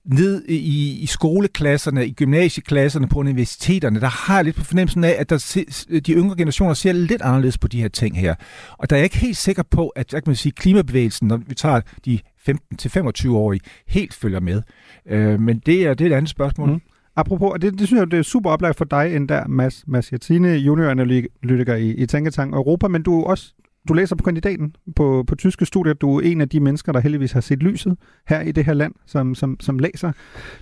ned i, i skoleklasserne, i gymnasieklasserne, på universiteterne, der har jeg lidt på fornemmelsen af, at der se, de yngre generationer ser lidt anderledes på de her ting her. Og der er jeg ikke helt sikker på, at jeg kan sige, klimabevægelsen, når vi tager de 15-25-årige, helt følger med. Øh, men det er, det er et andet spørgsmål. Mm. Apropos, og det, det synes jeg, det er super oplagt for dig, end der, Mads, Mads Jatine, junioranalytiker i, i Tænketank Europa, men du er også du læser på kandidaten på, på tyske studier. Du er en af de mennesker, der heldigvis har set lyset her i det her land, som, som, som læser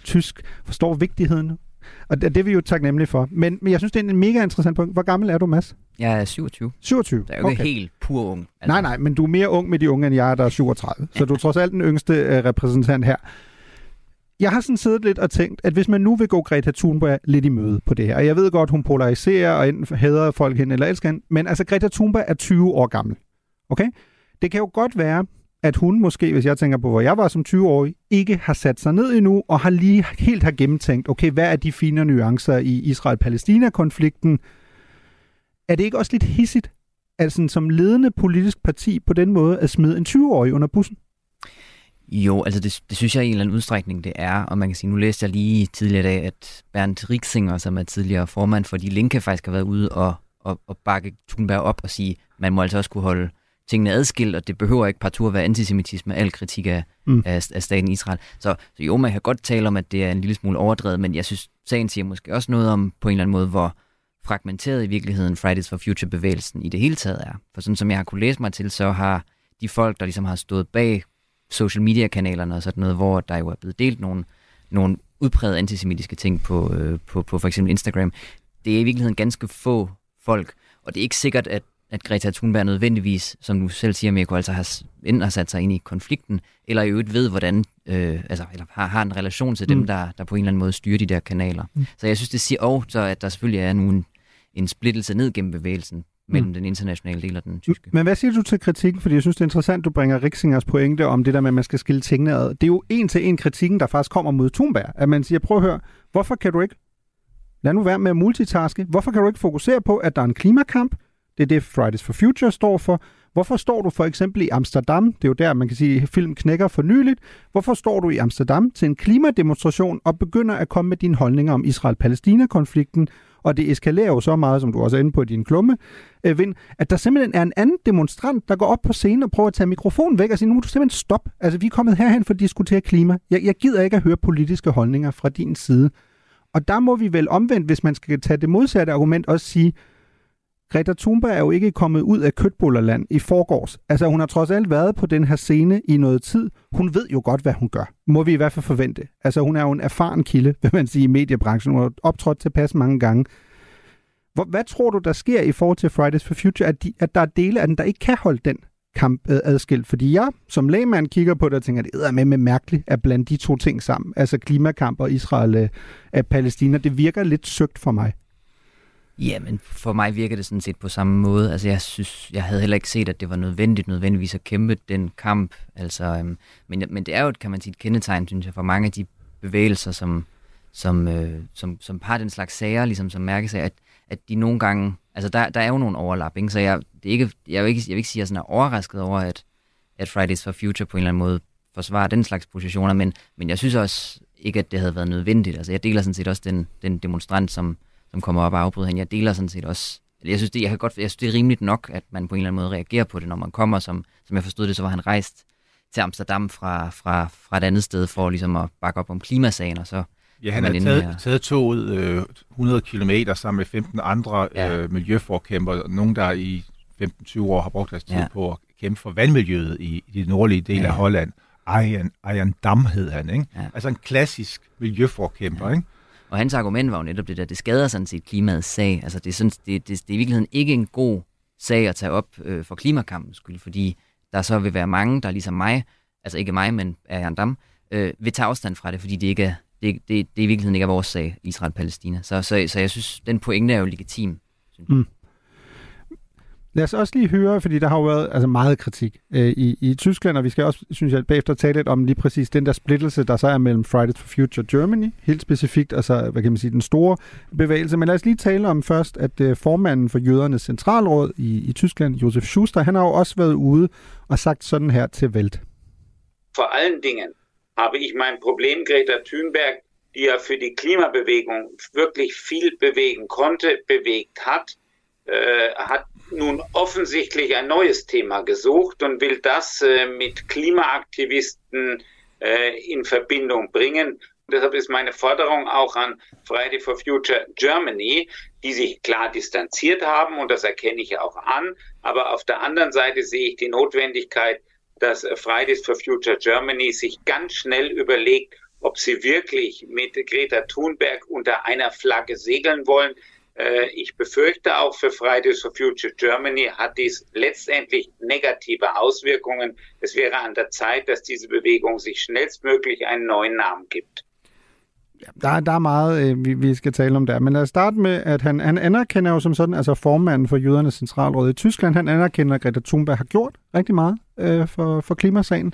tysk, forstår vigtigheden. Og det, det er vi jo taknemmelige for. Men, men jeg synes, det er en mega interessant punkt. Hvor gammel er du, Mads? Jeg er 27. 27? Det er jo okay. ikke helt pur ung. Altså. Nej, nej, men du er mere ung med de unge, end jeg, der er 37. Ja. Så du er trods alt den yngste uh, repræsentant her jeg har sådan siddet lidt og tænkt, at hvis man nu vil gå Greta Thunberg lidt i møde på det her, og jeg ved godt, hun polariserer og enten hader folk hende eller elsker hende, men altså Greta Thunberg er 20 år gammel. Okay? Det kan jo godt være, at hun måske, hvis jeg tænker på, hvor jeg var som 20-årig, ikke har sat sig ned endnu, og har lige helt har gennemtænkt, okay, hvad er de fine nuancer i Israel-Palæstina-konflikten? Er det ikke også lidt hissigt, at sådan, som ledende politisk parti på den måde at smide en 20-årig under bussen? Jo, altså det, det synes jeg i en eller anden udstrækning, det er. Og man kan sige, nu læste jeg lige tidligere i dag, at Bernd Rixinger, som er tidligere formand for De Linke, faktisk har været ude og, og, og bakke Thunberg op og sige, man må altså også kunne holde tingene adskilt, og det behøver ikke partout at være antisemitisme, al kritik af, mm. af, af staten Israel. Så, så jo, man kan godt tale om, at det er en lille smule overdrevet, men jeg synes, sagen siger måske også noget om på en eller anden måde, hvor fragmenteret i virkeligheden Fridays for Future-bevægelsen i det hele taget er. For sådan som jeg har kunne læse mig til, så har de folk, der ligesom har stået bag social media-kanalerne og sådan noget, hvor der jo er blevet delt nogle, nogle udpræget antisemitiske ting på, øh, på, på for eksempel Instagram, det er i virkeligheden ganske få folk, og det er ikke sikkert, at, at Greta Thunberg nødvendigvis, som du selv siger, Mirko, altså har, enten har sat sig ind i konflikten, eller i øvrigt ved, hvordan, øh, altså, eller har, har en relation til dem, Mm. der, der på en eller anden måde styrer de der kanaler. Mm. Så jeg synes, det siger også, så at der selvfølgelig er nu en, en splittelse ned gennem bevægelsen mellem Mm. den internationale del og den tyske. Men hvad siger du til kritikken? Fordi jeg synes, det er interessant, du bringer Rixingers pointe om det der med, at man skal skille tingene ad. Det er jo en til en kritikken, der faktisk kommer mod Thunberg. At man siger, prøv at høre, hvorfor kan du ikke lad nu være med at multitaske? Hvorfor kan du ikke fokusere på, at der er en klimakamp? Det er det, Fridays for Future står for. Hvorfor står du for eksempel i Amsterdam? Det er jo der, man kan sige, at film knækker for nyligt. Hvorfor står du i Amsterdam til en klimademonstration og begynder at komme med dine holdninger om Israel-Palæstina-konflikten? Og det eskalerer jo så meget, som du også er inde på i din klumme, øh, Vind, at der simpelthen er en anden demonstrant, der går op på scenen og prøver at tage mikrofonen væk og sige, nu må du simpelthen stop. Altså, vi er kommet herhen for at diskutere klima. Jeg, jeg gider ikke at høre politiske holdninger fra din side. Og der må vi vel omvendt, hvis man skal tage det modsatte argument, også sige, Greta Thunberg er jo ikke kommet ud af kødbullerland i forgårs. Altså, hun har trods alt været på den her scene i noget tid. Hun ved jo godt, hvad hun gør. Må vi i hvert fald forvente. Altså, hun er jo en erfaren kilde, vil man sige, i mediebranchen. Hun har optrådt tilpas mange gange. Hvor, hvad tror du, der sker i forhold til Fridays for Future, at, de, at der er dele af den, der ikke kan holde den kamp øh, adskilt? Fordi jeg som lægmand kigger på det og tænker, at det er med med mærkeligt at blande de to ting sammen. Altså klimakamp og Israel øh, Palæstina. Det virker lidt søgt for mig. Jamen, for mig virker det sådan set på samme måde. Altså, jeg synes, jeg havde heller ikke set, at det var nødvendigt nødvendigvis at kæmpe den kamp. Altså, øhm, men, men det er jo, et, kan man sige, et kendetegn, synes jeg, for mange af de bevægelser, som, som, øh, som, som har den slags sager, ligesom som mærkes af, at, at de nogle gange, altså der, der er jo nogle overlap, ikke? så jeg, det er ikke, jeg, vil ikke, jeg vil ikke sige, at jeg sådan er overrasket over, at, at Fridays for Future på en eller anden måde forsvarer den slags positioner, men, men jeg synes også ikke, at det havde været nødvendigt. Altså, jeg deler sådan set også den, den demonstrant, som, som kommer op og afbryder hende. Jeg deler sådan set også, jeg synes, det, jeg, kan godt, jeg synes, det er rimeligt nok, at man på en eller anden måde reagerer på det, når man kommer, som, som jeg forstod det, så var han rejst til Amsterdam fra, fra, fra et andet sted for ligesom at bakke op om klimasagen, og så Ja, han har taget, her. taget toget øh, 100 km sammen med 15 andre ja. øh, miljøforkæmper, nogen der i 15-20 år har brugt deres tid Ja. på at kæmpe for vandmiljøet i, i de nordlige dele Ja. af Holland. Arjen, Arjen Dam hed han, ikke? Ja. Altså en klassisk miljøforkæmper, ja. ikke? Og hans argument var jo netop det der, det skader sådan set klimaets sag. Altså det er, sådan, det, det, det er i virkeligheden ikke en god sag at tage op øh, for klimakampens skyld, fordi der så vil være mange, der ligesom mig, altså ikke mig, men Arjan Dam, øh, vil tage afstand fra det, fordi det ikke er, det, det, det i virkeligheden ikke er vores sag, Israel-Palæstina. Så, så, så jeg synes, den pointe er jo legitim. Mm. Lad os også lige høre, fordi der har jo været altså meget kritik øh, i, i Tyskland, og vi skal også, synes jeg, bagefter tale lidt om lige præcis den der splittelse, der så er mellem Fridays for Future Germany, helt specifikt, altså, hvad kan man sige, den store bevægelse. Men lad os lige tale om først, at øh, formanden for jødernes centralråd i, i Tyskland, Josef Schuster, han har jo også været ude og sagt sådan her til Welt. Vor allen Dingen habe ich mein Problem Greta Thunberg, die ja für die Klimabewegung wirklich viel bewegen konnte, bewegt hat, äh, hat nun offensichtlich ein neues Thema gesucht und will das äh, mit Klimaaktivisten äh, in Verbindung bringen. Deshalb ist meine Forderung auch an Friday for Future Germany, die sich klar distanziert haben und das erkenne ich auch an. Aber auf der anderen Seite sehe ich die Notwendigkeit, dass Fridays for Future Germany sich ganz schnell überlegt, ob sie wirklich mit Greta Thunberg unter einer Flagge segeln wollen. Äh, Ich befürchte auch für Fridays for Future Germany hat dies letztendlich negative Auswirkungen. Es wäre an der Zeit, dass diese Bewegung sich schnellstmöglich einen neuen Namen gibt. Der, der er meget, øh, vi skal tale om der. Men lad os starte med, at han, han anerkender jo som sådan, altså formanden for jødernes centralråd i Tyskland, han anerkender, at Greta Thunberg har gjort rigtig meget øh, for, for klimasagen.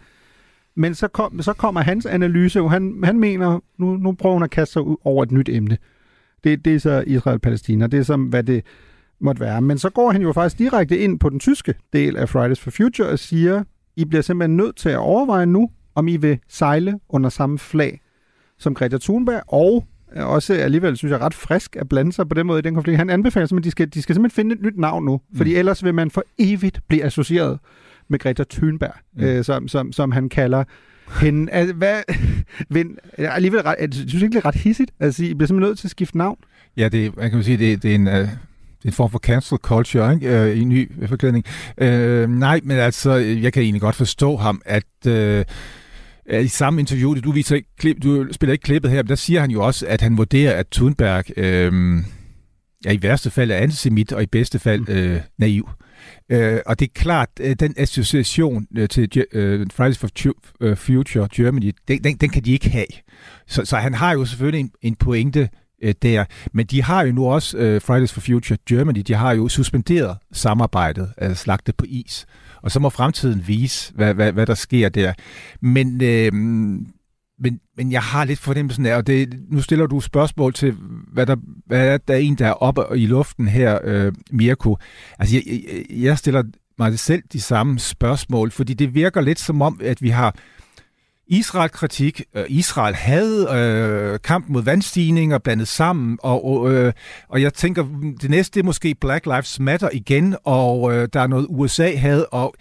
Men så, kom, så kommer hans analyse jo, han, han mener, nu, nu prøver hun at kaste sig ud over et nyt emne. Det, det er så Israel-Palæstina, det er som, hvad det måtte være. Men så går han jo faktisk direkte ind på den tyske del af Fridays for Future og siger, I bliver simpelthen nødt til at overveje nu, om I vil sejle under samme flag som Greta Thunberg, og også alligevel, synes jeg, ret frisk at blande sig på den måde i den konflikt. Han anbefaler simpelthen, at de skal, de skal simpelthen finde et nyt navn nu, fordi mm. ellers vil man for evigt blive associeret med Greta Thunberg, mm. øh, som, som, som han kalder hende. Altså, hvad, Vind, er alligevel ret, jeg synes ikke, det er ret hissigt sige, I bliver simpelthen nødt til at skifte navn. Ja, det, man kan jo sige, det, det er en... Uh... Det er en form for cancel culture, ikke? Øh, i en ny forklædning. Øh, nej, men altså, jeg kan egentlig godt forstå ham, at øh, i samme interview, du, viser ikke klip, du spiller ikke klippet her, men der siger han jo også, at han vurderer, at Thunberg øh, ja, i værste fald er antisemit, og i bedste fald øh, naiv. Øh, og det er klart, øh, den association øh, til øh, Fridays for øh, Future Germany, den, den, den kan de ikke have. Så, så han har jo selvfølgelig en, en pointe øh, der. Men de har jo nu også, øh, Fridays for Future Germany, de har jo suspenderet samarbejdet, altså lagt det på is. Og så må fremtiden vise, hvad, hvad, hvad der sker der. Men, øh, men, men jeg har lidt fornemmelsen af, og det, nu stiller du spørgsmål til, hvad der, hvad er der er en, der er oppe i luften her, øh, Mirko. Altså, jeg, jeg stiller mig selv de samme spørgsmål, fordi det virker lidt som om, at vi har Israel-kritik. Øh, Israel havde øh, kamp mod vandstigninger blandet sammen, og, og, øh, og jeg tænker, det næste er måske Black Lives Matter igen, og øh, der er noget USA havde, og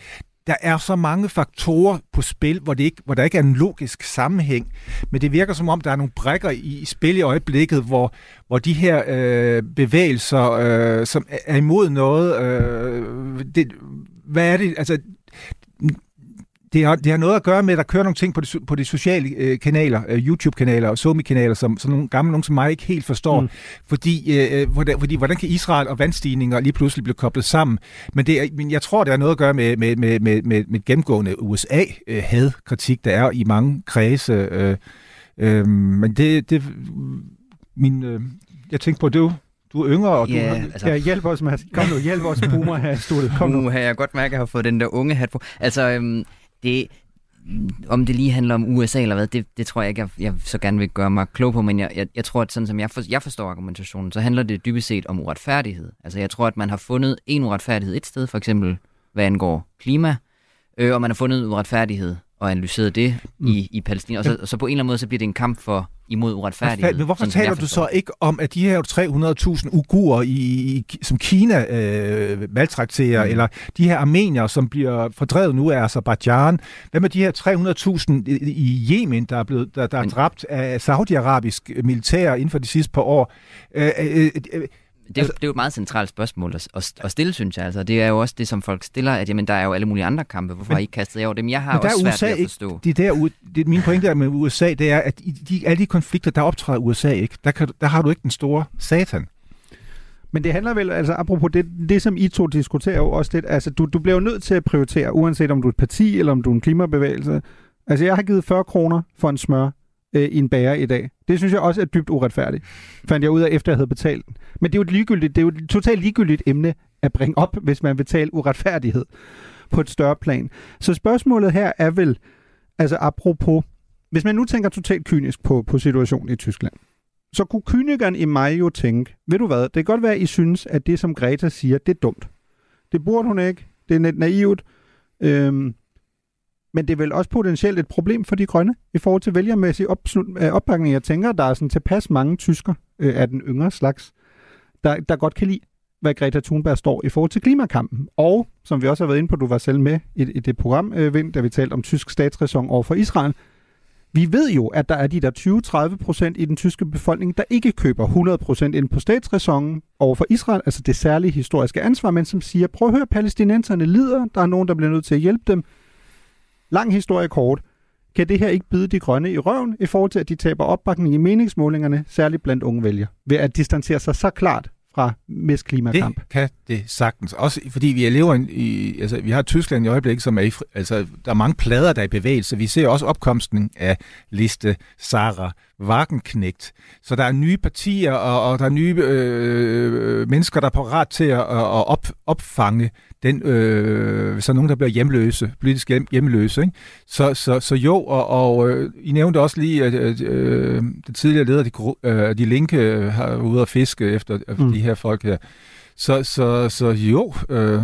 der er så mange faktorer på spil, hvor, det ikke, hvor der ikke er en logisk sammenhæng. Men det virker som om, der er nogle brækker i, i spil i øjeblikket, hvor, hvor de her øh, bevægelser, øh, som er imod noget, øh, det, hvad er det? Altså, det har, det har noget at gøre med, at der kører nogle ting på de, på de sociale øh, kanaler, øh, YouTube-kanaler og Somi-kanaler, som, som nogle gamle, nogen som mig ikke helt forstår. Mm. Fordi, øh, hvordan, fordi, hvordan kan Israel og vandstigninger lige pludselig blive koblet sammen? Men, det er, men jeg tror, det har noget at gøre med, med, med, med, med, med gennemgående USA-had-kritik, øh, der er i mange kredse. Øh, øh, men det, det min, øh, jeg tænkte på, det du er yngre, og du ja, altså... ja, hjælp os, Mads. Kom nu, hjælp os boomer her i studiet. Kom nu. Har jeg godt mærke, at jeg har fået den der unge hat på. Altså, øhm, det, om det lige handler om USA eller hvad, det, det tror jeg ikke, jeg, jeg så gerne vil gøre mig klog på, men jeg, jeg, jeg tror, at sådan som jeg, for, jeg forstår argumentationen, så handler det dybest set om uretfærdighed. Altså jeg tror, at man har fundet en uretfærdighed et sted, for eksempel hvad angår klima, øh, og man har fundet uretfærdighed og analyseret det mm. i, i Palæstina, og så, og så på en eller anden måde, så bliver det en kamp for imod uretfærdighed. Men hvorfor taler du så ikke om, at de her 300.000 ugurer, i, som Kina øh, maltrakterer, mm. eller de her armenier, som bliver fordrevet nu af Azerbaijan? Hvad med de her 300.000 i, i Yemen, der er, blevet, der, der er dræbt af saudiarabisk militær inden for de sidste par år? Øh, øh, øh, det, er, altså, det er jo et meget centralt spørgsmål at, at, stille, synes jeg. Altså, det er jo også det, som folk stiller, at jamen, der er jo alle mulige andre kampe. Hvorfor men, har I ikke kastet jer over dem? Jeg har også svært USA ved at forstå. Ikke, det der, det, min pointe er med USA, det er, at i de, alle de konflikter, der optræder USA ikke, der, kan, der har du ikke den store satan. Men det handler vel, altså apropos det, det som I to diskuterer jo også lidt, altså du, du bliver jo nødt til at prioritere, uanset om du er et parti, eller om du er en klimabevægelse. Altså jeg har givet 40 kroner for en smør øh, i en bager i dag. Det synes jeg også er dybt uretfærdigt, fandt jeg ud af, efter jeg havde betalt. Men det er jo et, ligegyldigt, det er jo et totalt ligegyldigt emne at bringe op, hvis man vil tale uretfærdighed på et større plan. Så spørgsmålet her er vel, altså apropos, hvis man nu tænker totalt kynisk på, på situationen i Tyskland, så kunne kynikeren i mig jo tænke, ved du hvad, det kan godt være, at I synes, at det, som Greta siger, det er dumt. Det burde hun ikke. Det er net naivt. Øhm, men det er vel også potentielt et problem for de grønne i forhold til vælgermæssig øh, opbakning. Jeg tænker, der er sådan tilpas mange tysker øh, af den yngre slags, der, der godt kan lide, hvad Greta Thunberg står i forhold til klimakampen. Og, som vi også har været inde på, du var selv med i, i det program, øh, Vind, da vi talte om tysk statsræson over for Israel, vi ved jo, at der er de der 20-30 procent i den tyske befolkning, der ikke køber 100 procent ind på statsræsonen over for Israel, altså det særlige historiske ansvar, men som siger, prøv at høre, palæstinenserne lider, der er nogen, der bliver nødt til at hjælpe dem, Lang historie kort. Kan det her ikke bide de grønne i røven i forhold til, at de taber opbakning i meningsmålingerne, særligt blandt unge vælgere, ved at distancere sig så klart fra mest klimakamp. Det kan det sagtens. Også fordi vi lever i, altså vi har Tyskland i øjeblikket, som er i, altså der er mange plader, der er i bevægelse. Vi ser også opkomsten af liste Sarah Wagenknecht. Så der er nye partier, og, og der er nye øh, mennesker, der er parat til at, at op, opfange den, øh, så nogen, der bliver hjemløse, politisk hjem, hjemløse. Ikke? Så, så, så jo, og, og øh, I nævnte også lige, at øh, den tidligere leder, de, øh, de linke, har ude at fiske efter, efter mm. de her folk her. Så, så, så jo, øh,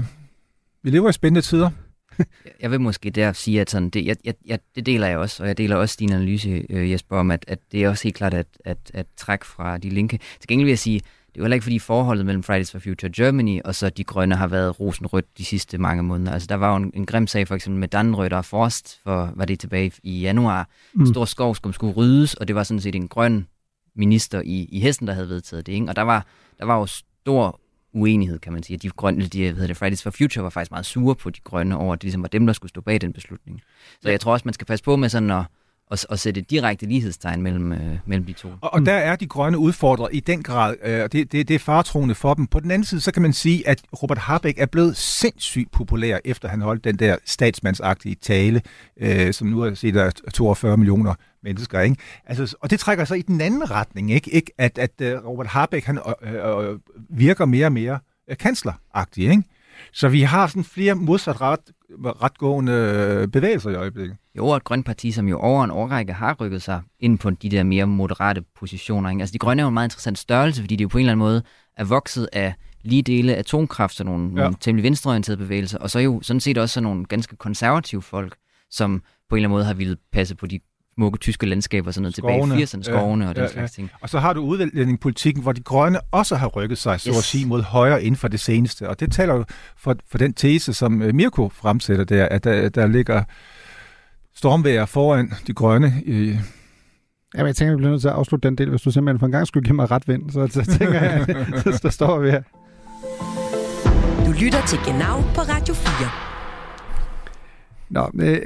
vi lever i spændende tider. jeg vil måske der sige, at sådan, det, jeg, jeg, det deler jeg også, og jeg deler også din analyse, øh, Jesper, om, at, at det er også helt klart at, at, at træk fra de linke. Til gengæld vil jeg sige, det er jo heller ikke fordi forholdet mellem Fridays for Future Germany og så de grønne har været rosenrødt de sidste mange måneder. Altså der var jo en, en grim sag for eksempel med Dannrødt og Forst, for var det tilbage i januar. Mm. Stor skov skulle, skulle ryddes, og det var sådan set en grøn minister i, i Hessen, der havde vedtaget det. Ikke? Og der var, der var jo stor uenighed, kan man sige. De grønne, de, hvad hedder det, Fridays for Future var faktisk meget sure på de grønne over, at det ligesom var dem, der skulle stå bag den beslutning. Så jeg tror også, man skal passe på med sådan at, at, at sætte et direkte lighedstegn mellem, øh, mellem de to. Og, og der er de grønne udfordret i den grad, øh, og det, det, det er fartroende for dem. På den anden side, så kan man sige, at Robert Habeck er blevet sindssygt populær, efter han holdt den der statsmandsagtige tale, øh, som nu er set af 42 millioner mennesker. Ikke? Altså, og det trækker så i den anden retning, ikke? ikke? At, at uh, Robert Habeck han, øh, øh, virker mere og mere øh, kansleragtig. Ikke? Så vi har sådan flere modsat ret, retgående øh, bevægelser i øjeblikket. Jo, og et grønt parti, som jo over en årrække har rykket sig ind på de der mere moderate positioner. Ikke? Altså de grønne er jo en meget interessant størrelse, fordi de jo på en eller anden måde er vokset af lige dele atomkraft, så nogle, ja. nogle temmelig venstreorienterede bevægelser, og så jo sådan set også nogle ganske konservative folk, som på en eller anden måde har ville passe på de smukke tyske landskaber, sådan noget skovene, tilbage i 80'erne, skovene ja, og den ja, slags ting. Og så har du udlændingepolitikken, hvor de grønne også har rykket sig, så yes. at sige, mod højre inden for det seneste. Og det taler jo for, for den tese, som øh, Mirko fremsætter der, at der, der ligger stormvejr foran de grønne i, Ja, men jeg tænker, at vi bliver nødt til at afslutte den del. Hvis du simpelthen for en gang skulle give mig ret vind, så, så tænker jeg, at der står vi her. Du lytter til Genau på Radio 4. Nå, øh,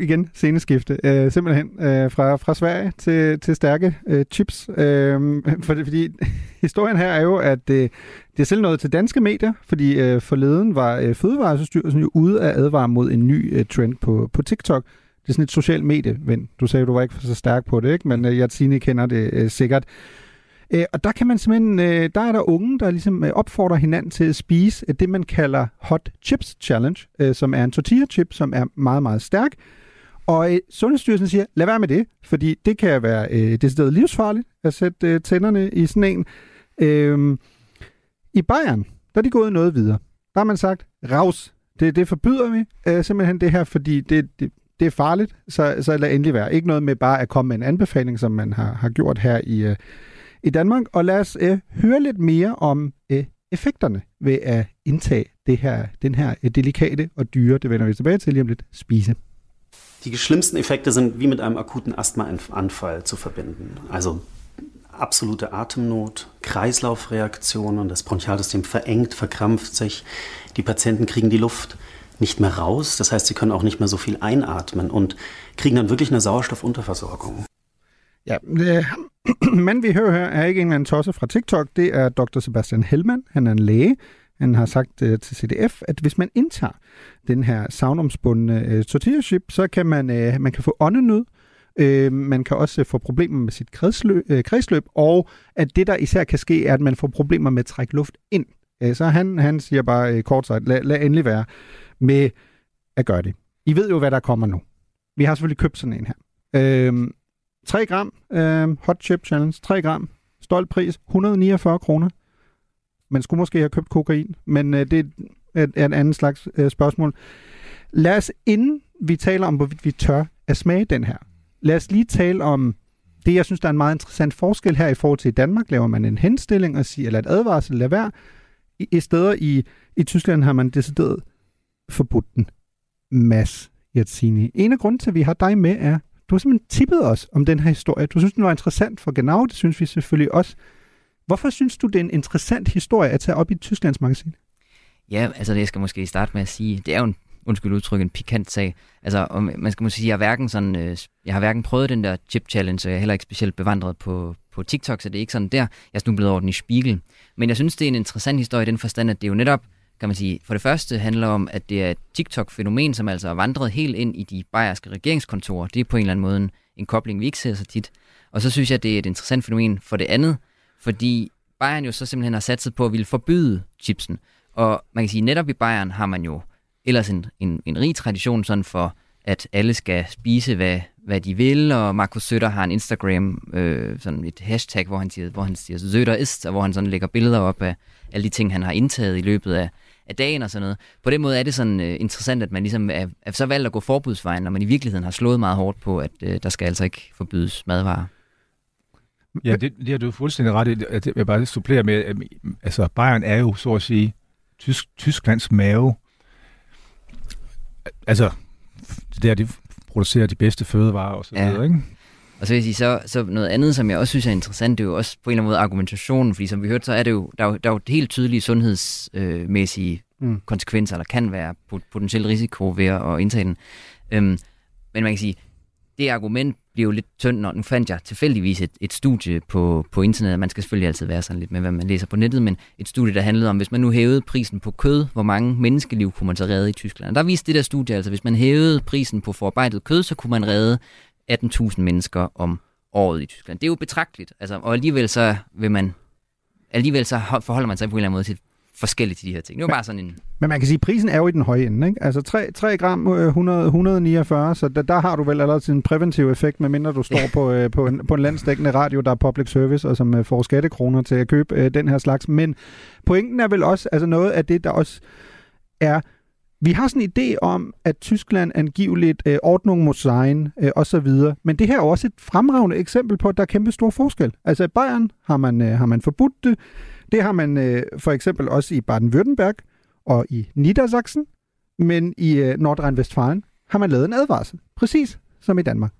igen, sceneskifte. Øh, simpelthen øh, fra, fra Sverige til, til stærke øh, chips. Øh, for, fordi historien her er jo, at øh, det er selv noget til danske medier, fordi øh, forleden var øh, Fødevarestyrelsen jo ude at advare mod en ny øh, trend på, på TikTok. Det er sådan et socialt medie, ven. Du sagde, du var ikke så stærk på det, ikke? men øh, jeg kender det øh, sikkert. Øh, og der kan man simpelthen, øh, der er der unge, der ligesom øh, opfordrer hinanden til at spise øh, det, man kalder Hot Chips Challenge, øh, som er en tortilla chip, som er meget, meget stærk. Og øh, Sundhedsstyrelsen siger, lad være med det, fordi det kan være øh, decideret livsfarligt at sætte øh, tænderne i sådan en. Øh, I Bayern, der er de gået noget videre. Der har man sagt, raus, det, det forbyder vi øh, simpelthen det her, fordi det, det, det er farligt, så, så lad endelig være. Ikke noget med bare at komme med en anbefaling, som man har, har gjort her i, øh, i Danmark, og lad os øh, høre lidt mere om øh, effekterne ved at indtage det her, den her øh, delikate og dyre, det vender vi tilbage til lige om lidt, spise. Die schlimmsten Effekte sind wie mit einem akuten Asthmaanfall zu verbinden. Also absolute Atemnot, Kreislaufreaktionen, das Bronchialsystem verengt, verkrampft sich, die Patienten kriegen die Luft nicht mehr raus, das heißt, sie können auch nicht mehr so viel einatmen und kriegen dann wirklich eine Sauerstoffunterversorgung. Ja, det, men vi hører her er ikke en eller anden tosse fra TikTok. Det er Dr. Sebastian Hellmann. Han er en læge. Han har sagt øh, til CDF, at hvis man indtager den her savnomsbundne øh, tortilla chip, så kan man, øh, man kan få åndenød, Øh, man kan også øh, få problemer med sit kredsløb, øh, kredsløb, og at det, der især kan ske, er, at man får problemer med at trække luft ind. Øh, så han, han siger bare øh, kort sagt, lad, lad endelig være med at gøre det. I ved jo, hvad der kommer nu. Vi har selvfølgelig købt sådan en her. Øh, 3 gram øh, Hot Chip Challenge. 3 gram. Stolt pris. 149 kroner. Man skulle måske have købt kokain, men øh, det er et, et andet slags øh, spørgsmål. Lad os, inden vi taler om, hvorvidt vi tør at smage den her, lad os lige tale om det, jeg synes, der er en meget interessant forskel her i forhold til i Danmark. Laver man en henstilling og siger, eller et advarsel, lad være. I, i steder i, i Tyskland har man decideret forbudt den. Mads Yatsini. En af grunden til, at vi har dig med, er, du har simpelthen tippet os om den her historie. Du synes, den var interessant for Genau, det synes vi selvfølgelig også. Hvorfor synes du, det er en interessant historie at tage op i et Tysklands magasin? Ja, altså det skal måske starte med at sige, det er jo en, undskyld udtryk, en pikant sag. Altså, om, man skal måske sige, jeg har hverken, sådan, øh, jeg har hverken prøvet den der chip challenge, og jeg er heller ikke specielt bevandret på, på TikTok, så det er ikke sådan der. Jeg er snublet over den i Spiegel. Men jeg synes, det er en interessant historie i den forstand, at det er jo netop kan man sige, for det første handler om, at det er et TikTok-fænomen, som altså er vandret helt ind i de bayerske regeringskontorer. Det er på en eller anden måde en, en kobling, vi ikke ser så tit. Og så synes jeg, det er et interessant fænomen for det andet, fordi Bayern jo så simpelthen har satset på at ville forbyde chipsen. Og man kan sige, netop i Bayern har man jo ellers en, en, en rig tradition sådan for, at alle skal spise, hvad, hvad de vil, og Markus Søtter har en Instagram, øh, sådan et hashtag, hvor han siger, hvor han siger Søtter ist, og hvor han sådan lægger billeder op af alle de ting, han har indtaget i løbet af, af dagen og sådan noget. På den måde er det sådan uh, interessant, at man ligesom er, er så valgt at gå forbudsvejen, når man i virkeligheden har slået meget hårdt på, at uh, der skal altså ikke forbydes madvarer. Ja, det, det har du fuldstændig ret i. Jeg vil bare supplere med, at altså Bayern er jo, så at sige, Tysk, Tysklands mave. Altså, det er de producerer de bedste fødevarer og så ja. videre, ikke? Og så vil jeg sige, så, så noget andet, som jeg også synes er interessant, det er jo også på en eller anden måde argumentationen, fordi som vi hørte, så er det jo, der er jo, der er jo helt tydelige sundhedsmæssige mm. konsekvenser, eller kan være potentiel risiko ved at indtage den. Øhm, men man kan sige, det argument bliver jo lidt tynd, når nu fandt jeg tilfældigvis et, et studie på, på internettet. Man skal selvfølgelig altid være sådan lidt med, hvad man læser på nettet, men et studie, der handlede om, hvis man nu hævede prisen på kød, hvor mange menneskeliv kunne man så redde i Tyskland. Og der viste det der studie, altså hvis man hævede prisen på forarbejdet kød, så kunne man redde 18.000 mennesker om året i Tyskland. Det er jo betragteligt, altså, og alligevel så vil man alligevel så forholder man sig på en eller anden måde til forskelligt til de her ting. Det er bare sådan en... Men man kan sige, at prisen er jo i den høje ende. Ikke? Altså 3, 3 gram 100, 149, så der, der har du vel allerede en præventiv effekt, medmindre du står på, øh, på, en, på en landsdækkende radio, der er public service, og som øh, får skattekroner til at købe øh, den her slags. Men pointen er vel også, altså noget af det, der også er vi har sådan en idé om, at Tyskland angiveligt øh, Ordnung muss sein øh, osv., men det her er også et fremragende eksempel på, at der er kæmpe stor forskel. Altså i Bayern har man, øh, har man forbudt det, det har man øh, for eksempel også i Baden-Württemberg og i Niedersachsen, men i øh, Nordrhein-Westfalen har man lavet en advarsel, præcis som i Danmark.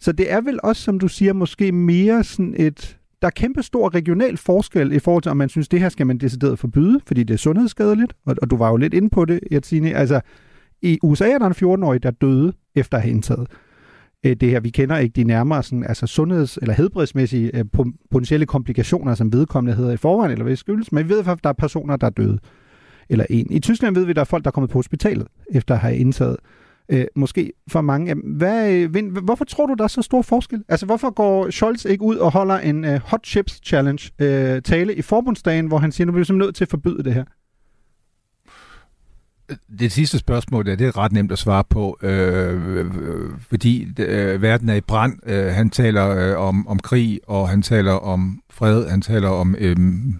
Så det er vel også, som du siger, måske mere sådan et... Der er kæmpe stor regional forskel i forhold til, om man synes, det her skal man decideret forbyde, fordi det er sundhedsskadeligt, og, og du var jo lidt inde på det, Jertine. Altså, i USA er der en 14-årig, der døde efter at have indtaget øh, det her. Vi kender ikke de nærmere sådan, altså sundheds- eller helbredsmæssige øh, potentielle komplikationer, som vedkommende hedder i forvejen, eller hvad skyldes, men vi ved, at der er personer, der er døde. Eller en. I Tyskland ved vi, at der er folk, der er kommet på hospitalet, efter at have indtaget øh, måske for mange. Hvad, øh, hvorfor tror du, der er så stor forskel? Altså, hvorfor går Scholz ikke ud og holder en øh, Hot Chips Challenge øh, tale i forbundsdagen, hvor han siger, nu bliver vi simpelthen nødt til at forbyde det her? Det sidste spørgsmål der, det er ret nemt at svare på, øh, øh, øh, fordi øh, verden er i brand. Øh, han taler øh, om, om krig, og han taler om fred, han taler om øhm,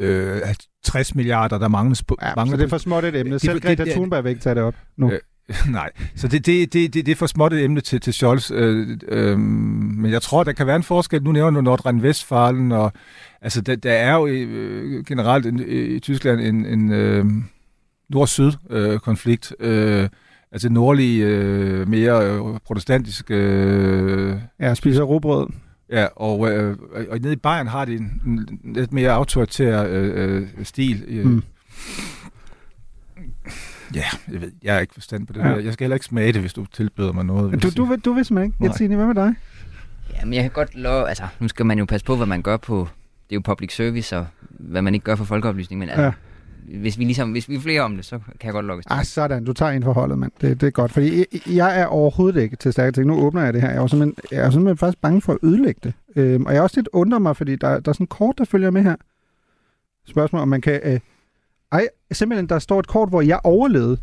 øh, øh, 60 milliarder, der mangles på. Ja, mangler så det er for småt et emne. Selv Greta Thunberg vil ikke tage det op nu. Øh, nej, så det, det, det, det, det er for småt et emne til, til Scholz. Øh, øh, men jeg tror, der kan være en forskel. Nu nævner du Nordrhein-Westfalen, og altså, der, der er jo øh, generelt en, i Tyskland en, en øh, nord-syd-konflikt. Øh, øh, altså nordlige, øh, mere øh, protestantiske... Øh, ja, spiser råbrød. Ja, og, øh, og nede i Bayern har de en, en lidt mere autoritær øh, øh, stil. Øh. Mm. Ja, jeg ved, jeg er ikke forstand på det ja. Jeg skal heller ikke smage det, hvis du tilbyder mig noget. Du, du, vil, du vil simpelthen ikke. Jensine, hvad med dig? Jamen, jeg kan godt love, altså, nu skal man jo passe på, hvad man gør på, det er jo public service, og hvad man ikke gør for folkeoplysning, men altså, ja hvis vi, ligesom, hvis vi er flere om det, så kan jeg godt lukke Ah, sådan. Du tager en forholdet, mand. Det, det er godt. Fordi jeg, jeg er overhovedet ikke til stærke ting. Nu åbner jeg det her. Jeg er, simpelthen, jeg er simpelthen faktisk bange for at ødelægge det. Øhm, og jeg er også lidt undrer mig, fordi der, der er sådan et kort, der følger med her. Spørgsmål, om man kan... Øh, ej, simpelthen, der står et kort, hvor jeg overlevede.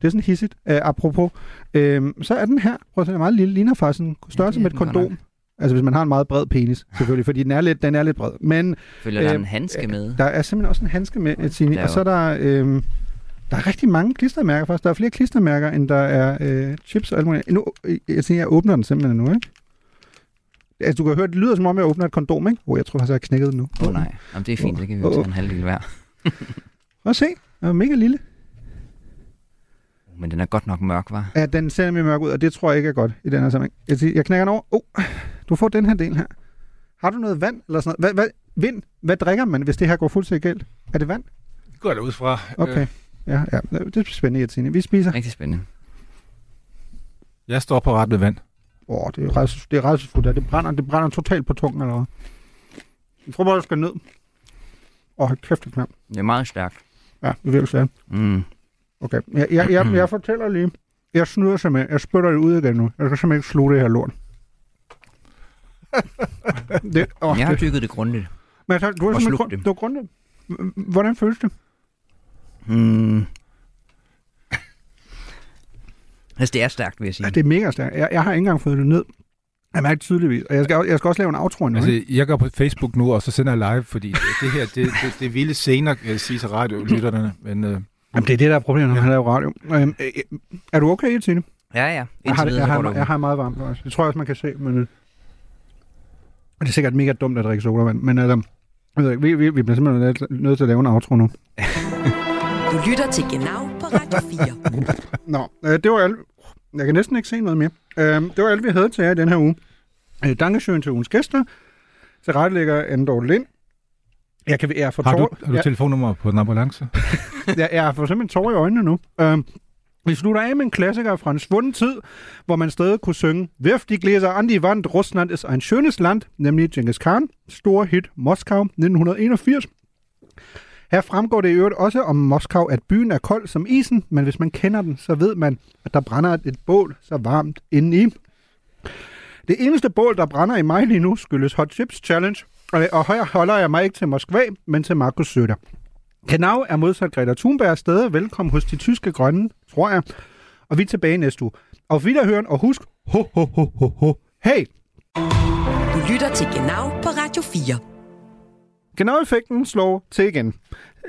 Det er sådan hissigt. Øh, apropos. Øh, så er den her. Prøv at se, den er meget lille. Ligner faktisk en størrelse med et kondom. Altså hvis man har en meget bred penis, selvfølgelig, fordi den er lidt, den er lidt bred. Men, Følger øh, der en handske med? Der er simpelthen også en handske med, Etienne. Og så er der, øh, der er rigtig mange klistermærker faktisk. Der er flere klistermærker, end der er øh, chips og alt muligt. Nu, jeg siger, jeg åbner den simpelthen nu, ikke? Altså, du kan høre, det lyder som om, jeg åbner et kondom, ikke? Åh, oh, jeg tror faktisk, jeg har knækket den nu. Åh oh, nej, Jamen, det er fint, oh, det kan vi jo oh, tage en halv lille hver. Prøv at se, den er mega lille. Men den er godt nok mørk, var. Ja, den ser nemlig mørk ud, og det tror jeg ikke er godt i den her sammenhæng. Jeg, siger, jeg knækker den over. Oh, du får den her del her. Har du noget vand eller sådan noget? Hvad, hvad, vind? Hvad drikker man, hvis det her går fuldstændig galt? Er det vand? Det går der ud fra. Okay. Øh. Ja, ja, det er spændende, Jensine. Vi spiser. Rigtig spændende. Jeg står på ret med vand. Åh, oh, det er, ret, det er rædselsfuldt. Det brænder, det brænder totalt på tungen, eller hvad? Jeg tror bare, du skal ned. Åh, oh, kæft, det knap. Det er meget stærkt. Ja, det er virkelig stærkt. Mm. Okay, jeg, jeg, jeg, jeg fortæller lige. Jeg snyder simpelthen. Jeg spytter det ud igen nu. Jeg kan simpelthen ikke sluge det her lort. det, oh, jeg har dykket det grundigt. Men altså, du har simpelthen grund, det. Du grundigt. Hvordan føles det? Hmm. Altså, det er stærkt, vil jeg sige. Ja, det er mega stærkt. Jeg, jeg har ikke engang fået det ned. Jeg mærker tydeligvis. Og jeg skal, jeg skal også lave en outro nu. Altså, jeg går på Facebook nu, og så sender jeg live, fordi det, det her, det, det, det er vilde scener, jeg sige til radiolytterne. Men, øh, Jamen, det er det, der er problemet, når man laver radio. Øhm, øh, øh, er du okay, Tine? Ja, ja. Jeg har, jeg, har, jeg har meget varmt også. Det tror jeg også, man kan se. Men, øh, det er sikkert mega dumt at drikke sodavand. Men altså, jeg ved ikke, vi, vi, vi bliver simpelthen nødt til at lave en outro nu. du lytter til Genau på Radio 4. Nå, øh, det var alt. Jeg kan næsten ikke se noget mere. Øh, det var alt, vi havde til jer i den her uge. Øh, Dankesøen til ugens gæster. Til rettelægger Andor Lind. Jeg kan, jeg har du, har du telefonnummer på den ambulance? jeg, jeg får simpelthen tårer i øjnene nu. Øhm, Vi slutter af med en klassiker fra en svunden tid, hvor man stadig kunne synge Wirf die Gläser an die Wand, Russland ist ein schönes Land, nemlig Genghis Khan, store hit Moskau 1981. Her fremgår det i øvrigt også om Moskau, at byen er kold som isen, men hvis man kender den, så ved man, at der brænder et bål så varmt indeni. Det eneste bål, der brænder i mig lige nu, skyldes Hot Chips Challenge, og og her holder jeg mig ikke til Moskva, men til Markus Søder. Genau er modsat Greta Thunberg stadig velkommen hos de tyske grønne, tror jeg. Og vi er tilbage næste uge. Og Wiederhören, og husk, ho, ho, ho, ho, ho. Hey! Du lytter til Genau på Radio 4. Genau-effekten slår til igen.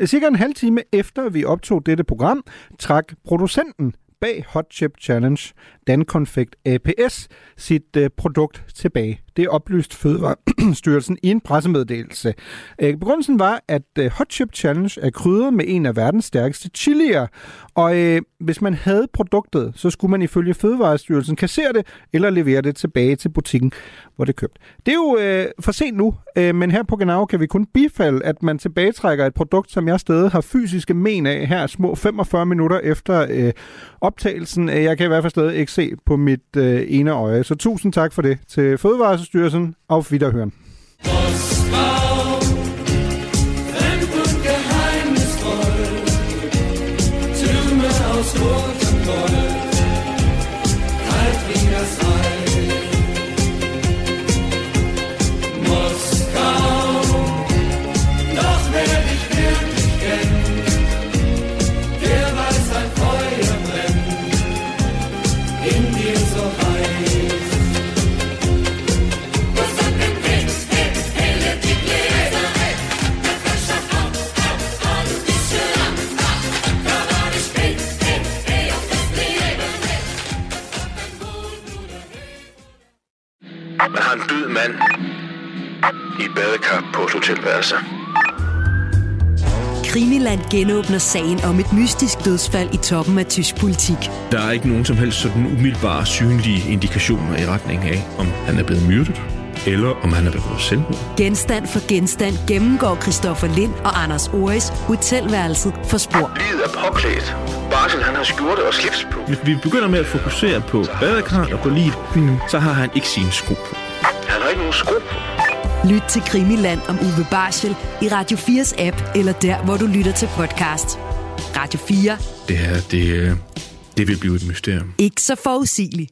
Cirka en halv time efter vi optog dette program, trak producenten bag Hot Chip Challenge, Dankonfekt APS, sit øh, produkt tilbage. Det oplyst Fødevarestyrelsen i en pressemeddelelse. Øh, begrundelsen var, at øh, Hot Chip Challenge er krydret med en af verdens stærkeste chilier, og øh, hvis man havde produktet, så skulle man ifølge Fødevarestyrelsen kassere det eller levere det tilbage til butikken, hvor det er købt. Det er jo øh, for sent nu, øh, men her på Genau kan vi kun bifalde, at man tilbagetrækker et produkt, som jeg stadig har fysiske men af her små 45 minutter efter øh, optagelsen. Øh, jeg kan i hvert fald stadig ikke se på mit øh, ene øje. Så tusind tak for det til Fødevarestyrelsen. Auf Wiederhören. Man har en død mand i et badekar på et hotelværelse. Krimiland genåbner sagen om et mystisk dødsfald i toppen af tysk politik. Der er ikke nogen som helst sådan umiddelbare synlige indikationer i retning af, om han er blevet myrdet, eller om han er begået selvmord. Genstand for genstand gennemgår Christoffer Lind og Anders Oris hotelværelset for spor. Livet er påklædt. Barsel, han har skjorte og slips på. Hvis vi begynder med at fokusere på badekarret og på livet, så har han ikke sine sko på. Han har ikke nogen sko på. Lyt til Krimiland om Uwe Barschel i Radio 4's app, eller der, hvor du lytter til podcast. Radio 4. Det her, det, øh, det vil blive et mysterium. Ikke så forudsigeligt.